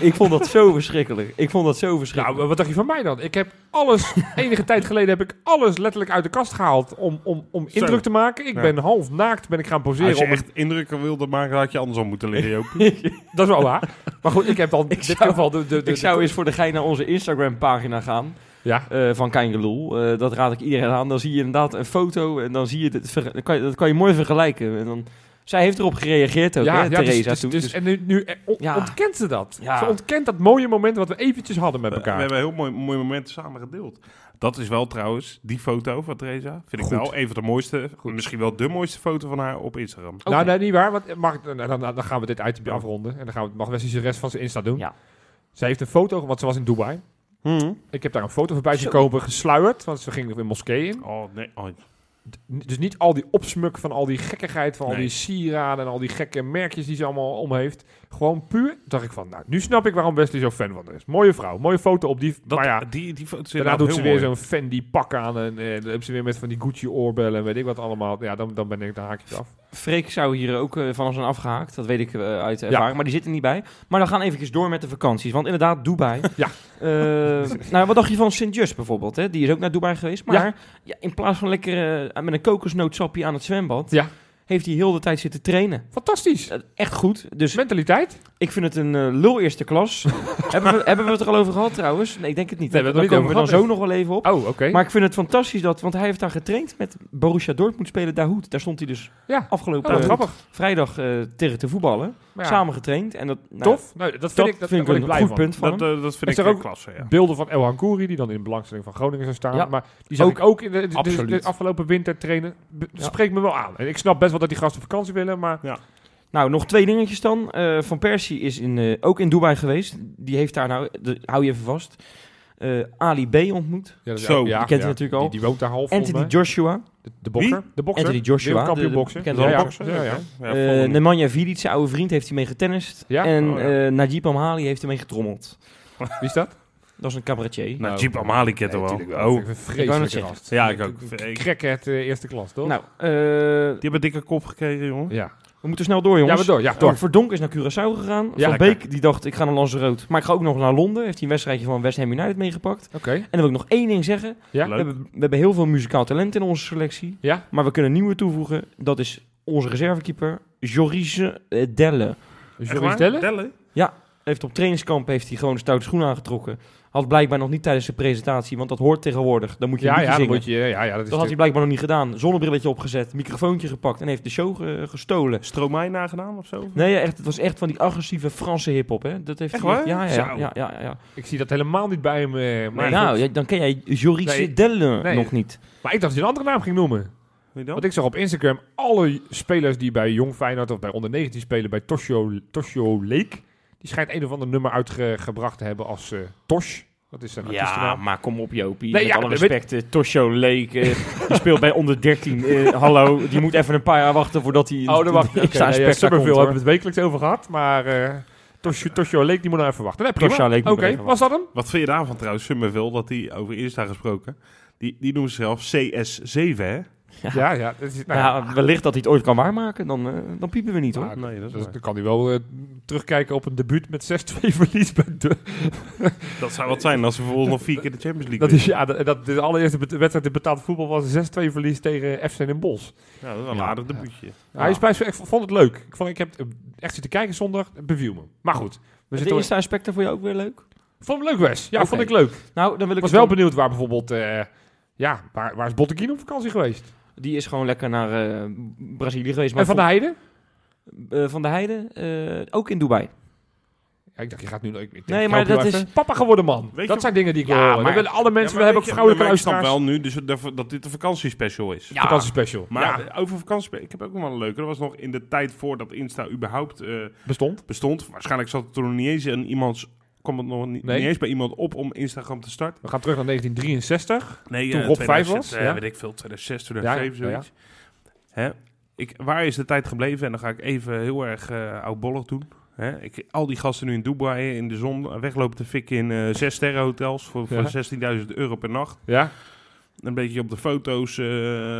Speaker 2: ik vond dat zo verschrikkelijk. Ik vond dat zo
Speaker 3: Nou,
Speaker 2: verschrikkelijk.
Speaker 3: wat dacht je van mij dan? Ik heb alles, enige tijd geleden heb ik alles letterlijk uit de kast gehaald om, om, om
Speaker 1: Zo.
Speaker 3: indruk te maken. Ik
Speaker 1: Ja.
Speaker 3: ben half naakt, ben ik gaan poseren.
Speaker 1: Als je
Speaker 3: Om
Speaker 1: echt indrukken wilde maken, had je andersom moeten liggen, Joop. (laughs)
Speaker 3: Dat is wel waar. Maar goed, ik heb dan (laughs) in dit
Speaker 2: zou-
Speaker 3: geval de... de, de
Speaker 2: ik zou eens voor de gein naar onze Instagram pagina gaan.
Speaker 3: Ja,
Speaker 2: eh, van Kein Geloel. Eh, dat raad ik iedereen aan. Dan zie je inderdaad een foto en dan zie je het, ver- dan kan je, dat kan je mooi vergelijken. En dan, zij heeft erop gereageerd ook,
Speaker 3: ja,
Speaker 2: hè,
Speaker 3: ja, dus-
Speaker 2: Theresa.
Speaker 3: dus,
Speaker 2: toen.
Speaker 3: dus,
Speaker 2: Dus-
Speaker 3: en nu, nu eh, on-
Speaker 2: Ja.
Speaker 3: ontkent ze dat.
Speaker 2: Ja.
Speaker 3: Ze ontkent dat mooie moment wat we eventjes hadden met
Speaker 1: We, we
Speaker 3: elkaar.
Speaker 1: hebben heel mooi, mooi momenten samen gedeeld. Dat is wel trouwens, die foto van Theresa, vind ik
Speaker 3: Goed.
Speaker 1: wel een van de mooiste, misschien wel de mooiste foto van haar op Instagram.
Speaker 3: Nou, nee, niet waar. Want mag, ik- nou, dan, dan gaan we dit item afronden. En dan gaan we, mag Wesley de rest van zijn Insta doen.
Speaker 2: Ja.
Speaker 3: Zij heeft een foto, want ze was in Dubai. Ik heb daar een foto voorbij
Speaker 2: Zo.
Speaker 3: gekomen, gesluierd. Want ze ging in moskee in.
Speaker 1: Oh, nee. Oh,
Speaker 3: Dus niet al die opsmuk van al die gekkigheid, van al die sieraden en al die gekke merkjes die ze allemaal om heeft. Gewoon puur, dacht ik van, nou, nu snap ik waarom Wesley zo fan van haar is. Mooie vrouw, mooie foto op die,
Speaker 1: dat,
Speaker 3: maar ja,
Speaker 1: die, die foto
Speaker 3: daarna doet ze weer zo'n Fendi pak aan en eh, dan heeft ze weer met van die Gucci oorbellen en weet ik wat allemaal. Ja, dan, dan ben ik, dan haak ik het af.
Speaker 2: Freek zou hier ook eh, van zijn afgehaakt. Dat weet ik eh, uit ervaring. Maar die zit er niet bij. Maar dan gaan we even door met de vakanties. Want inderdaad, Dubai. (laughs)
Speaker 3: Ja.
Speaker 2: Eh, nou, wat dacht je van Sint Just bijvoorbeeld? Hè? Die is ook naar Dubai geweest. Maar
Speaker 3: Ja.
Speaker 2: ja. in plaats van lekker met een kokosnootsapje aan het zwembad...
Speaker 3: Ja.
Speaker 2: Heeft hij heel de tijd zitten trainen.
Speaker 3: Fantastisch.
Speaker 2: Eh, echt goed. Dus
Speaker 3: Mentaliteit?
Speaker 2: ik vind het een eh, lul eerste klas. (laughs) hebben, we, hebben we het er al over gehad trouwens? Nee, ik denk het niet.
Speaker 3: Nee, we hebben
Speaker 2: daar
Speaker 3: het er
Speaker 2: komen
Speaker 3: niet
Speaker 2: we dan
Speaker 3: over
Speaker 2: zo nog wel even op.
Speaker 3: Oh, oké.
Speaker 2: Maar ik vind het fantastisch dat... Want hij heeft daar getraind met Borussia Dortmund spelen Dahoud. Daar stond hij dus
Speaker 3: Ja.
Speaker 2: afgelopen
Speaker 3: Oh, wat
Speaker 2: eh,
Speaker 3: grappig.
Speaker 2: vrijdag eh, tegen te voetballen.
Speaker 3: Maar ja,
Speaker 2: Samen getraind. En dat, nou,
Speaker 3: Tof. Nou, dat vind
Speaker 2: Dat
Speaker 3: ik, dat,
Speaker 2: vind ik
Speaker 3: daar
Speaker 2: een goed
Speaker 3: blij van.
Speaker 2: punt van
Speaker 1: Dat,
Speaker 2: hem.
Speaker 1: eh, dat vind
Speaker 3: Is
Speaker 1: ik
Speaker 3: er
Speaker 1: ook
Speaker 3: ook
Speaker 1: klasse, ja.
Speaker 3: Beelden van El Hankouri, die dan in de belangstelling van Groningen zou staan.
Speaker 2: Ja.
Speaker 3: Maar die zag
Speaker 2: Ook.
Speaker 3: ik ook in de, de- de,
Speaker 2: Absoluut.
Speaker 3: de afgelopen winter trainen. Be-. Spreekt me wel aan. En ik snap best wel dat die gasten vakantie willen, maar...
Speaker 2: Nou, nog twee dingetjes dan. Eh, van Persie is in, eh, ook in Dubai geweest. Die heeft daar nou, de, hou je even vast, eh, Ali B ontmoet.
Speaker 3: Ja, dat is
Speaker 1: Zo,
Speaker 3: ook-
Speaker 1: die
Speaker 3: ja,
Speaker 2: kent
Speaker 3: ja.
Speaker 2: hij natuurlijk al.
Speaker 3: Die, die woont daar half,
Speaker 2: Anthony. Joshua,
Speaker 3: De, de bokser. De bokser.
Speaker 2: Anthony Joshua, de- de
Speaker 3: Ja, ja.
Speaker 1: Bokser,
Speaker 3: Ja, ja.
Speaker 1: Ja, volgende.
Speaker 2: Nemanja Vidic, zijn oude vriend, heeft hij mee getennist.
Speaker 3: Ja?
Speaker 2: En
Speaker 1: Oh, ja.
Speaker 2: eh, Najib Amhali heeft ermee getrommeld.
Speaker 3: Wie is dat?
Speaker 2: Dat is een cabaretier.
Speaker 1: Nou, Jeep Amali kent er wel.
Speaker 3: tuurlijk
Speaker 1: Oh,
Speaker 3: Ik gast.
Speaker 1: ja, ik ook.
Speaker 3: Crackhead eh, eerste klas, toch?
Speaker 2: Nou, eh,
Speaker 1: Die hebben een dikke kop gekregen, jongen.
Speaker 3: ja.
Speaker 2: we moeten snel door,
Speaker 3: Ja,
Speaker 2: jongens.
Speaker 3: maar door. Ja,
Speaker 2: Door. Verdonk is naar Curaçao gegaan.
Speaker 3: Ja,
Speaker 2: van. Beek die dacht, ik ga naar Lanzarote. Maar ik ga ook nog naar Londen. Heeft hij een wedstrijdje van West Ham United meegepakt.
Speaker 3: Oké.
Speaker 2: En dan wil ik nog één ding zeggen.
Speaker 3: Ja.
Speaker 2: We hebben, we hebben heel veel muzikaal talent in onze selectie.
Speaker 3: Ja.
Speaker 2: Maar we kunnen een nieuwe toevoegen. Dat is onze reservekeeper, Joris eh, Delle.
Speaker 3: Joris? Delle?
Speaker 1: Delle?
Speaker 2: Eh, Heeft op trainingskamp heeft hij gewoon een stoute schoen aangetrokken. Had blijkbaar nog niet tijdens de presentatie, want dat hoort tegenwoordig. Dan moet je
Speaker 3: Ja,
Speaker 2: niet
Speaker 3: ja,
Speaker 2: zingen.
Speaker 3: moet je, ja, ja, dat is
Speaker 2: Dat had hij blijkbaar nog niet gedaan. Zonnebrilletje opgezet, microfoontje gepakt en heeft de show ge- gestolen.
Speaker 1: Stromae nagedaan of zo?
Speaker 2: Nee, echt, het was echt van die agressieve Franse hip-hop, hè? Dat heeft
Speaker 1: Echt
Speaker 2: hij-
Speaker 1: waar?
Speaker 2: Ja, ja, ja, ja.
Speaker 3: Ik zie dat helemaal niet bij hem. eh, maar,
Speaker 2: nou,
Speaker 3: goed.
Speaker 2: ja, dan ken jij Joris
Speaker 3: Nee.
Speaker 2: Delle
Speaker 3: Nee.
Speaker 2: nog niet.
Speaker 3: maar ik dacht dat hij een andere naam ging noemen. Want ik zag op Instagram alle spelers die bij Jong Feyenoord of bij onder 19 spelen bij Toshio, Toshio Lake. Die schijnt een of ander nummer uitgebracht te hebben als eh, Tosh. Dat is een
Speaker 2: Ja, maar kom op Jopie.
Speaker 3: Nee,
Speaker 2: Met
Speaker 3: ja,
Speaker 2: alle
Speaker 3: weet-
Speaker 2: respect, eh, Tosho Lake, eh, (laughs) die speelt bij onder 13. eh, hallo, die moet even een paar jaar wachten voordat hij...
Speaker 3: Oh, dan wacht ik. (laughs) Okay, nee,
Speaker 2: een
Speaker 3: ja, Summerville hebben we het wekelijks over gehad. Maar eh Toshio, Toshio Lake, die moet nou even wachten. Nee,
Speaker 2: moet
Speaker 3: Oké, was dat hem?
Speaker 1: Wat vind je daarvan trouwens, Summerville, dat die over Insta gesproken, die, die noemen zichzelf CS7, hè?
Speaker 2: Ja.
Speaker 3: Ja, ja. Dat is, nou,
Speaker 2: Ja, wellicht dat hij het ooit kan waarmaken, dan, eh, dan piepen we niet hoor.
Speaker 3: Ah,
Speaker 1: Nee, dat is
Speaker 3: dus
Speaker 1: waar.
Speaker 3: dan kan hij wel eh, terugkijken op een debuut met 6-2 verlies bij de,
Speaker 1: Dat zou wat zijn als ze vervolgens nog vier keer de Champions League
Speaker 3: Dat is, ja, dat, dat de allereerste wedstrijd in betaald voetbal was een 6-2 verlies tegen FC Den Bosch.
Speaker 1: Ja, dat is wel een
Speaker 3: Ja.
Speaker 1: aardig debuutje.
Speaker 3: Ja. Hij is bij, ik vond het leuk. Ik, vond, ik heb echt zitten kijken zondag. Het beviel me. Maar goed. We
Speaker 2: de
Speaker 3: zitten,
Speaker 2: Insta-inspector voor jou ook weer leuk?
Speaker 3: vond hem leuk, Wes. Ja, vond ik leuk.
Speaker 2: Nou, dan wil
Speaker 3: Ik
Speaker 2: ik
Speaker 3: was wel
Speaker 2: dan-
Speaker 3: benieuwd waar bijvoorbeeld... eh, ja, waar, waar is Botteguin op vakantie geweest?
Speaker 2: Die is gewoon lekker naar eh, Brazilië geweest. Maar
Speaker 3: en Van de Heide?
Speaker 2: Eh, Van de Heide, eh, ook in Dubai.
Speaker 3: Ja, ik dacht, je gaat nu... Ik,
Speaker 2: Nee, maar dat is-.
Speaker 3: Papa geworden man.
Speaker 1: Weet
Speaker 3: dat
Speaker 1: je-
Speaker 3: zijn dingen die ik
Speaker 2: Ja, maar-
Speaker 3: willen alle mensen,
Speaker 1: Ja,
Speaker 3: we hebben ook vrouwelijke
Speaker 1: maar Ik snap
Speaker 3: luisteraars.
Speaker 1: wel nu dus dat, dat dit een vakantiespecial is.
Speaker 2: Ja.
Speaker 3: Vakantiespecial.
Speaker 1: Maar
Speaker 3: ja,
Speaker 1: over vakantie, ik heb ook nog wel een leuke. Dat was nog in de tijd voordat Insta überhaupt eh,
Speaker 3: bestond.
Speaker 1: bestond. Waarschijnlijk zat het toen nog niet eens in iemands... kwam het nog niet,
Speaker 3: Nee.
Speaker 1: niet eens bij iemand op om Instagram te starten.
Speaker 3: We gaan terug naar 1963.
Speaker 1: Nee,
Speaker 3: Toen Rob vijf
Speaker 1: 2000,
Speaker 3: was, ja.
Speaker 1: weet ik veel, 2006,
Speaker 3: Ja,
Speaker 1: 2007,
Speaker 3: ja,
Speaker 1: zoiets. Hè? Ik, waar is de tijd gebleven? En dan ga ik even heel erg eh oudbollig doen. Hè? Ik, al die gasten nu in Dubai in de zon weglopen te fikken in eh zes sterren hotels voor,
Speaker 3: Ja.
Speaker 1: voor 16.000 euro per nacht.
Speaker 3: Ja?
Speaker 1: Een beetje op de foto's eh,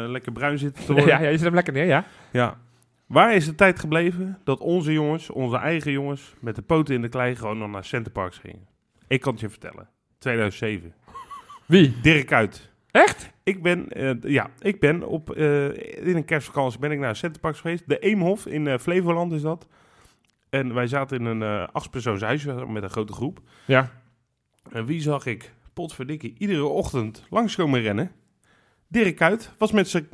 Speaker 1: lekker bruin zitten te
Speaker 3: Ja, (laughs)
Speaker 1: worden.
Speaker 3: ja, je zet hem lekker neer, ja.
Speaker 1: Ja. Waar is de tijd gebleven dat onze jongens, onze eigen jongens, met de poten in de klei gewoon nog naar Centerparks gingen? Ik kan het je vertellen. 2007.
Speaker 3: Wie?
Speaker 1: Dirk uit.
Speaker 3: Echt?
Speaker 1: Ik ben, eh, ja, ik ben op, eh, in een kerstvakantie ben ik naar Centerparks geweest. De Eemhof in eh, Flevoland is dat. En wij zaten in een eh achtpersoonshuis met een grote groep.
Speaker 3: Ja.
Speaker 1: En wie zag ik, potverdikkie, iedere ochtend langskomen rennen? Dirk Kuyt was met zijn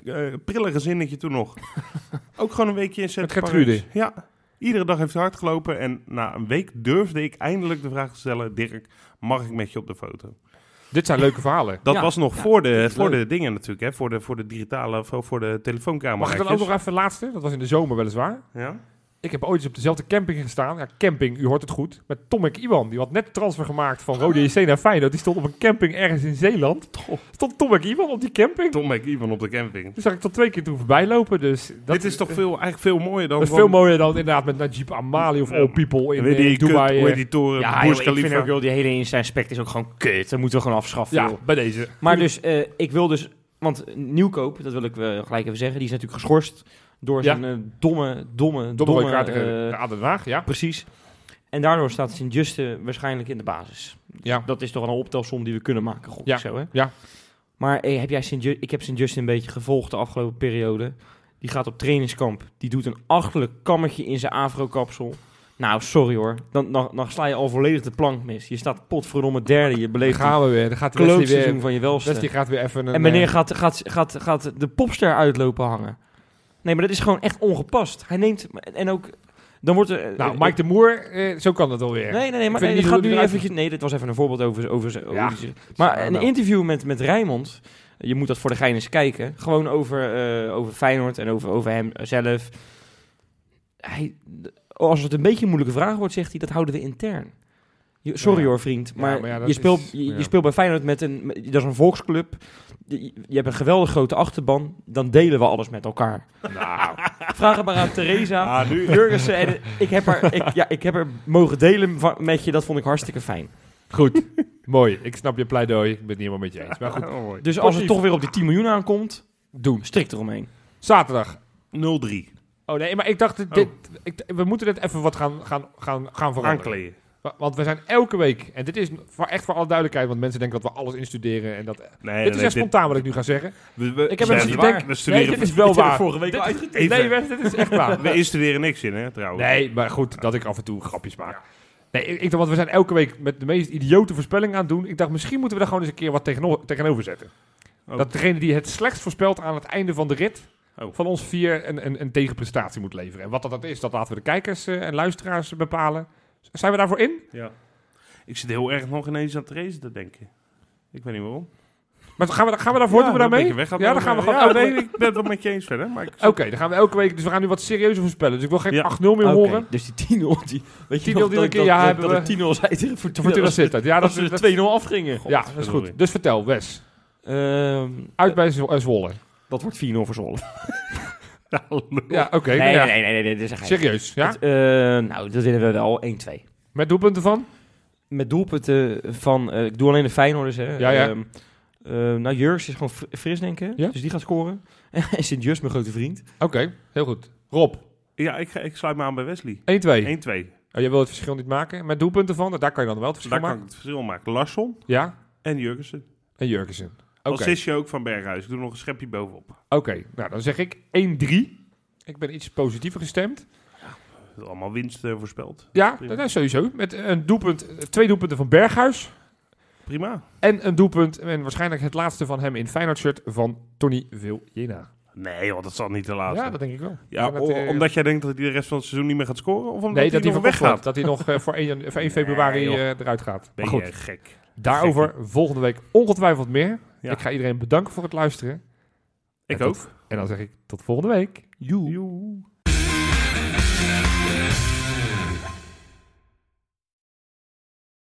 Speaker 1: prille gezinnetje toen nog. (laughs) Ook gewoon een weekje in Centerparks. Ja, iedere dag heeft hij hard gelopen. En na een week durfde ik eindelijk de vraag te stellen... Dirk, mag ik met je op de foto?
Speaker 3: Dit zijn leuke verhalen.
Speaker 1: Dat
Speaker 2: Ja,
Speaker 1: was nog
Speaker 2: ja,
Speaker 1: voor, de, voor
Speaker 2: leuk.
Speaker 1: de dingen natuurlijk, hè? Voor de, voor de digitale, voor, voor de telefooncamera.
Speaker 3: Mag ik dan ook nog even laatste? Dat was in de zomer weliswaar.
Speaker 1: Ja?
Speaker 3: Ik heb ooit eens op dezelfde camping gestaan. Ja, camping, u hoort het goed. Met Tomek Iwan. Die had net de transfer gemaakt van Rode JC naar Feyenoord. Die stond op een camping ergens in Zeeland. Stond Tomek Iwan op die camping.
Speaker 1: Tom McEwan op de camping.
Speaker 3: Dus zag ik tot twee keer toen voorbij lopen. Dus dat
Speaker 1: Dit is toch veel, eigenlijk veel mooier dan...
Speaker 3: Dat is veel mooier dan inderdaad met Najib Amali of. All People in,
Speaker 1: Weet
Speaker 3: eh,
Speaker 1: die, kut,
Speaker 3: Dubai.
Speaker 1: hoe
Speaker 3: eh.
Speaker 1: heet die toren,
Speaker 2: Ja, joh, ik vind ook wel die hele Insta-inspect is ook gewoon kut. Dat moeten we gewoon afschaffen,
Speaker 3: ja,
Speaker 2: joh.
Speaker 3: bij deze.
Speaker 2: Maar dus, eh, ik wil dus... Want Nieuwkoop, dat wil ik eh, gelijk even zeggen, die is natuurlijk geschorst door zijn eh, domme, domme,
Speaker 3: Domme kaart
Speaker 2: eh,
Speaker 3: Haag, ja.
Speaker 2: Precies. En daardoor staat Sint-Juste waarschijnlijk in de basis.
Speaker 3: Ja.
Speaker 2: Dat is toch een optelsom die we kunnen maken, gok
Speaker 3: Ja.
Speaker 2: zo, hè?
Speaker 3: Ja.
Speaker 2: Maar eh, heb jij Sint ik heb Sint-Juste een beetje gevolgd de afgelopen periode. Die gaat op trainingskamp. Die doet een achterlijk kammetje in zijn afro-kapsel. Nou, sorry hoor. Dan, dan, dan sla je al volledig de plank mis. Je staat potverdomme derde. Je beleeft
Speaker 3: gaan we weer. Dan gaat
Speaker 2: klootseizoen
Speaker 3: weer...
Speaker 2: van je welste.
Speaker 3: Gaat weer even een...
Speaker 2: En wanneer gaat, gaat, gaat, gaat de popster uitlopen hangen? Nee, maar dat is gewoon echt ongepast. Hij neemt... En ook... Dan wordt er...
Speaker 3: Nou,
Speaker 2: eh,
Speaker 3: Mike de Moer, eh, zo kan het wel weer.
Speaker 2: Nee, nee, nee, maar nee, gaat nu eventjes... Nee, dit was even een voorbeeld over... over, over
Speaker 3: Ja.
Speaker 2: maar
Speaker 3: Ja,
Speaker 2: een interview met, met Rijmond... Je moet dat voor de gein eens kijken. Gewoon over, eh, over Feyenoord en over, over hem zelf. Hij, als het een beetje een moeilijke vraag wordt, zegt hij... Dat houden we intern. Je- sorry
Speaker 3: Ja.
Speaker 2: hoor, vriend.
Speaker 3: Ja,
Speaker 2: Maar, je, speelt,
Speaker 3: is-
Speaker 2: je, speelt bij Feyenoord met een... met- Dat is een volksclub. Je, je hebt een geweldig grote achterban. Dan delen we alles met elkaar.
Speaker 3: Nou, (laughs)
Speaker 2: Vraag het maar aan Theresa.
Speaker 1: Ah, nu...
Speaker 2: Jurgensen. En ik, heb er, ik, ja, ik heb er mogen delen van- met je. Dat vond ik hartstikke fijn.
Speaker 3: goed. (laughs) Mooi. Ik snap je pleidooi. Ik ben het niet helemaal met je eens. Maar goed,
Speaker 1: Oh, mooi.
Speaker 2: Dus als het toch weer op die 10 miljoen aankomt,
Speaker 3: doen.
Speaker 2: strikt eromheen.
Speaker 3: Zaterdag.
Speaker 1: 0-3.
Speaker 3: Oh nee, maar ik dacht, dit, ik, we moeten dit even wat gaan, gaan, gaan, gaan veranderen.
Speaker 1: Aankleden.
Speaker 3: Wa- Want we zijn elke week, en dit is voor, echt voor alle duidelijkheid, want mensen denken dat we alles instuderen. En dat,
Speaker 1: Nee,
Speaker 3: dit is echt spontaan wat ik nu ga zeggen.
Speaker 1: we, we,
Speaker 3: Ik heb
Speaker 1: we-
Speaker 3: even
Speaker 1: we-
Speaker 3: gedenkt-
Speaker 1: We
Speaker 3: Nee,
Speaker 1: studeren,
Speaker 3: dit is wel waar.
Speaker 2: vorige week
Speaker 3: Dit-
Speaker 2: al.
Speaker 3: Nee, Wes, dit is echt waar. (laughs)
Speaker 1: we instuderen niks in, hè, trouwens.
Speaker 3: Nee, maar goed, dat ik af en toe grapjes maak. Nee, ik, dacht, want we zijn elke week met de meest idiote voorspellingen aan het doen. Ik dacht, misschien moeten we daar gewoon eens een keer wat tegeno- tegenover zetten.
Speaker 1: Oh.
Speaker 3: Dat degene die het slechtst voorspelt aan het einde van de rit...
Speaker 1: Oh.
Speaker 3: van ons vier een, een, een tegenprestatie moet leveren. En wat dat, dat is, dat laten we de kijkers eh, en luisteraars bepalen. Zijn we daarvoor in?
Speaker 1: Ja. Ik zit heel erg nog ineens aan Therese te denken. Ik weet niet waarom.
Speaker 3: Maar gaan we, gaan we daarvoor? doen we
Speaker 1: een
Speaker 3: daarmee? Ja, dan gaan we gewoon
Speaker 1: Ja, nee, ik ben het wel met je eens verder. (laughs)
Speaker 3: Oké, dan gaan we elke week... Dus we gaan nu wat serieuzer voorspellen. Dus ik wil geen
Speaker 1: Ja.
Speaker 3: 8-0 meer
Speaker 2: Oké,
Speaker 3: horen.
Speaker 2: Dus die 10-0, die, weet je
Speaker 3: 10-0
Speaker 2: nog
Speaker 3: die
Speaker 2: dat
Speaker 3: een keer,
Speaker 2: ik-
Speaker 3: ja,
Speaker 2: dat-
Speaker 3: hebben
Speaker 2: dat
Speaker 3: we-
Speaker 2: ik 10-0 zei tegen Fortuna.
Speaker 3: Sittard. Ja,
Speaker 2: dat
Speaker 3: dat,
Speaker 2: ze
Speaker 3: dat,
Speaker 2: 2-0 afgingen.
Speaker 3: ja, dat is goed. Dus vertel, Wes.
Speaker 2: Ehm,
Speaker 3: Uit bij eh, Zwolle.
Speaker 2: dat wordt 4-0 voor Zwolle. (laughs)
Speaker 3: Ja, oké.
Speaker 2: Nee,
Speaker 3: nou ja.
Speaker 2: nee, nee, nee, nee, dit is een.
Speaker 3: Serieus, ja?
Speaker 2: Het, eh, nou, dat winnen we wel 1-2.
Speaker 3: Met doelpunten van?
Speaker 2: Met doelpunten van, eh, ik doe alleen de Feyenoorders, hè.
Speaker 3: Ja, ja.
Speaker 2: Ehm, eh, nou, Jurks is gewoon fr- fris, denk ik.
Speaker 3: Ja?
Speaker 2: Dus die gaat scoren. (laughs) en Sint-Just, mijn grote vriend.
Speaker 3: Oké, heel goed. Rob, 1-2.
Speaker 1: Ja, ik, ik sluit me aan bij Wesley. 1-2.
Speaker 3: Oh, jij wil het verschil niet maken. Met doelpunten van? Daar kan je dan wel het verschil
Speaker 1: Daar kan
Speaker 3: maken.
Speaker 1: ik het verschil maken. Larsson
Speaker 3: Ja,
Speaker 1: en Jurgensen.
Speaker 3: en Jurgensen. Oké,
Speaker 1: Assistje ook van Berghuis. Ik doe nog een schepje bovenop.
Speaker 3: Oké, nou dan zeg ik 1-3. Ik ben iets positiever gestemd.
Speaker 1: Allemaal winst eh, voorspeld.
Speaker 3: Ja, dat is sowieso. Met een doelpunt, twee doelpunten van Berghuis.
Speaker 1: Prima.
Speaker 3: En een doelpunt, en waarschijnlijk het laatste van hem in Feyenoord shirt, van Tony Viljena.
Speaker 1: Nee, want dat zal niet te laat
Speaker 3: Ja, dat denk ik wel.
Speaker 1: Ja,
Speaker 3: dat, eh,
Speaker 1: omdat jij denkt dat hij de rest van het seizoen niet meer gaat scoren? Of omdat
Speaker 3: Nee, dat
Speaker 1: hij
Speaker 3: hij
Speaker 1: nog weggaat?
Speaker 3: Dat hij nog eh, voor 1, voor 1 (laughs) februari
Speaker 1: Nee,
Speaker 3: eh, eruit gaat.
Speaker 1: Ben
Speaker 3: Maar goed,
Speaker 1: je gek?
Speaker 3: daarover volgende week ongetwijfeld meer.
Speaker 1: Ja.
Speaker 3: Ik ga iedereen bedanken voor het luisteren.
Speaker 1: Ik
Speaker 3: En
Speaker 1: ook.
Speaker 3: tot- En dan zeg ik tot volgende week.
Speaker 1: Joe.